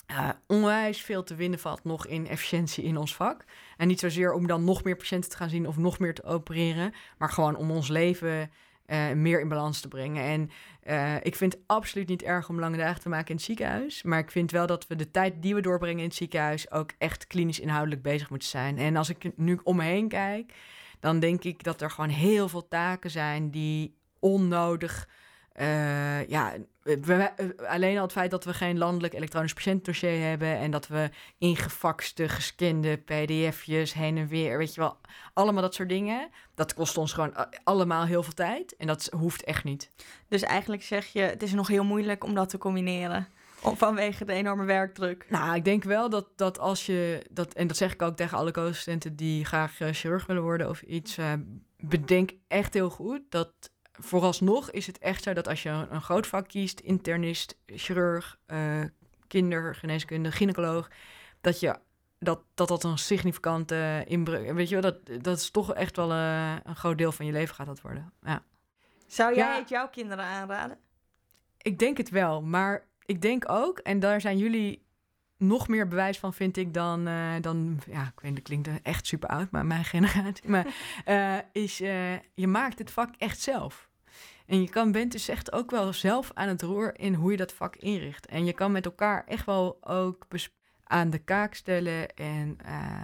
eh, onwijs veel te winnen valt nog in efficiëntie in ons vak. En niet zozeer om dan nog meer patiënten te gaan zien of nog meer te opereren, maar gewoon om ons leven eh, meer in balans te brengen. En eh, ik vind het absoluut niet erg om lange dagen te maken in het ziekenhuis, maar ik vind wel dat we de tijd die we doorbrengen in het ziekenhuis ook echt klinisch inhoudelijk bezig moeten zijn. En als ik nu om me heen kijk, dan denk ik dat er gewoon heel veel taken zijn die onnodig. Eh, ja, we- alleen al het feit dat we geen landelijk elektronisch patiëntdossier hebben en dat we ingefaxte, gescande pdf'jes heen en weer, weet je wel, allemaal dat soort dingen. Dat kost ons gewoon allemaal heel veel tijd en dat hoeft echt niet. Dus eigenlijk zeg je, het is nog heel moeilijk om dat te combineren. Om- Vanwege de enorme werkdruk. Nou, ik denk wel dat, dat als je dat, en dat zeg ik ook tegen alle co-assistenten die graag eh, chirurg willen worden of iets, eh, bedenk echt heel goed dat vooralsnog is het echt zo dat als je een, een groot vak kiest, internist, chirurg, eh kindergeneeskunde, gynaecoloog, dat je dat dat, dat een significante inbreuk, weet je wel, dat, dat is toch echt wel eh, een groot deel van je leven gaat dat worden. Ja. Zou jij Ja. het jouw kinderen aanraden? Ik denk het wel, maar ik denk ook, en daar zijn jullie nog meer bewijs van, vind ik, dan, eh, dan ja, ik weet, dat klinkt echt super oud, maar mijn [LAUGHS] generatie, maar eh, is, eh, je maakt het vak echt zelf. En je kan, bent dus echt ook wel zelf aan het roer in hoe je dat vak inricht. En je kan met elkaar echt wel ook aan de kaak stellen en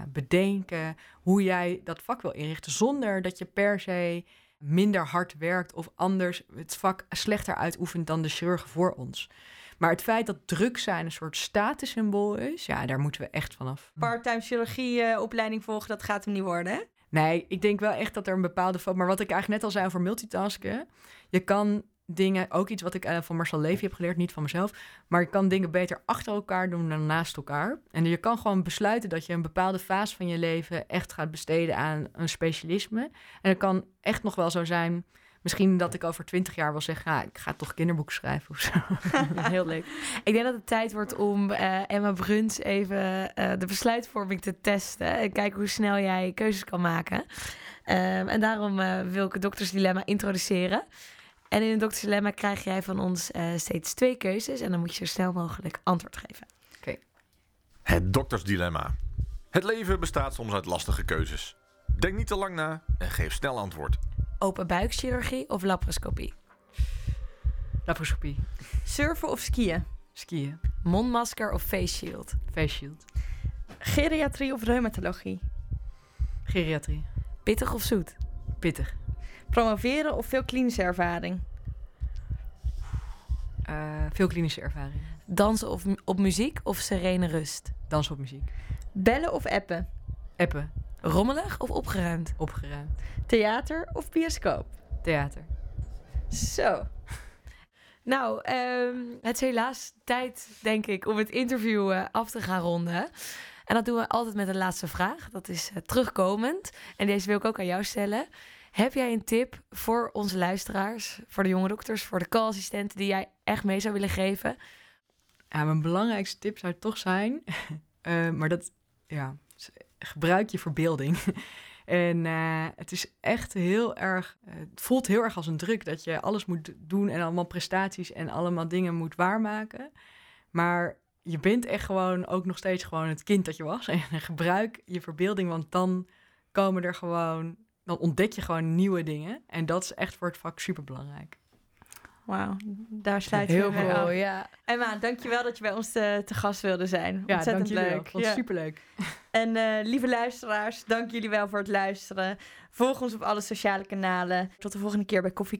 bedenken hoe jij dat vak wil inrichten, zonder dat je per se minder hard werkt of anders het vak slechter uitoefent dan de chirurgen voor ons. Maar het feit dat druk zijn een soort statussymbool is, ja, daar moeten we echt vanaf. Part-time chirurgieopleiding volgen, dat gaat hem niet worden, hè? Nee, ik denk wel echt dat er een bepaalde... Maar wat ik eigenlijk net al zei over multitasken... Je kan dingen, ook iets wat ik eh, van Marcel Levy heb geleerd, niet van mezelf... maar je kan dingen beter achter elkaar doen dan naast elkaar. En je kan gewoon besluiten dat je een bepaalde fase van je leven... echt gaat besteden aan een specialisme. En het kan echt nog wel zo zijn... Misschien dat ik over twintig jaar wil zeggen... Ja, ik ga toch kinderboeken schrijven of zo. [LAUGHS] Heel leuk. Ik denk dat het tijd wordt om eh, Emma Bruns even eh, de besluitvorming te testen. En kijken hoe snel jij keuzes kan maken. Ehm, en daarom eh, wil ik het doktersdilemma introduceren. En in het doktersdilemma krijg jij van ons eh, steeds twee keuzes. En dan moet je zo snel mogelijk antwoord geven. Het doktersdilemma. Het leven bestaat soms uit lastige keuzes. Denk niet te lang na en geef snel antwoord. Open buikchirurgie of laparoscopie? Laparoscopie, Surfen of skiën? skiën, Mondmasker of face shield? face shield, Geriatrie of reumatologie? geriatrie, Pittig of zoet? pittig, Promoveren of veel klinische ervaring? Eh, veel klinische ervaring, Dansen of op muziek of serene rust? dansen op muziek, Bellen of appen? appen, Rommelig of opgeruimd? opgeruimd, Theater of bioscoop? theater. Zo. Nou, ehm, het is helaas tijd, denk ik, om het interview eh, af te gaan ronden. En dat doen we altijd met een laatste vraag. Dat is eh, terugkomend. En deze wil ik ook aan jou stellen. Heb jij een tip voor onze luisteraars, voor de jonge dokters, voor de co-assistenten die jij echt mee zou willen geven? Ja, mijn belangrijkste tip zou toch zijn, [LAUGHS] eh, maar dat, ja, gebruik je verbeelding. [LAUGHS] en eh, het is echt heel erg, eh, het voelt heel erg als een druk dat je alles moet doen en allemaal prestaties en allemaal dingen moet waarmaken. Maar je bent echt gewoon ook nog steeds gewoon het kind dat je was. [LAUGHS] En gebruik je verbeelding, want dan komen er gewoon dan ontdek je gewoon nieuwe dingen. En dat is echt voor het vak super belangrijk. Wauw, daar sluit je Heel mee cool, af. ja. Emma, dankjewel dat je bij ons te, te gast wilde zijn. Ja, Ontzettend dank jullie wel. leuk. Vond het Ja. superleuk. [LAUGHS] En eh, lieve luisteraars, dank jullie wel voor het luisteren. Volg ons op alle sociale kanalen. Tot de volgende keer bij Koffie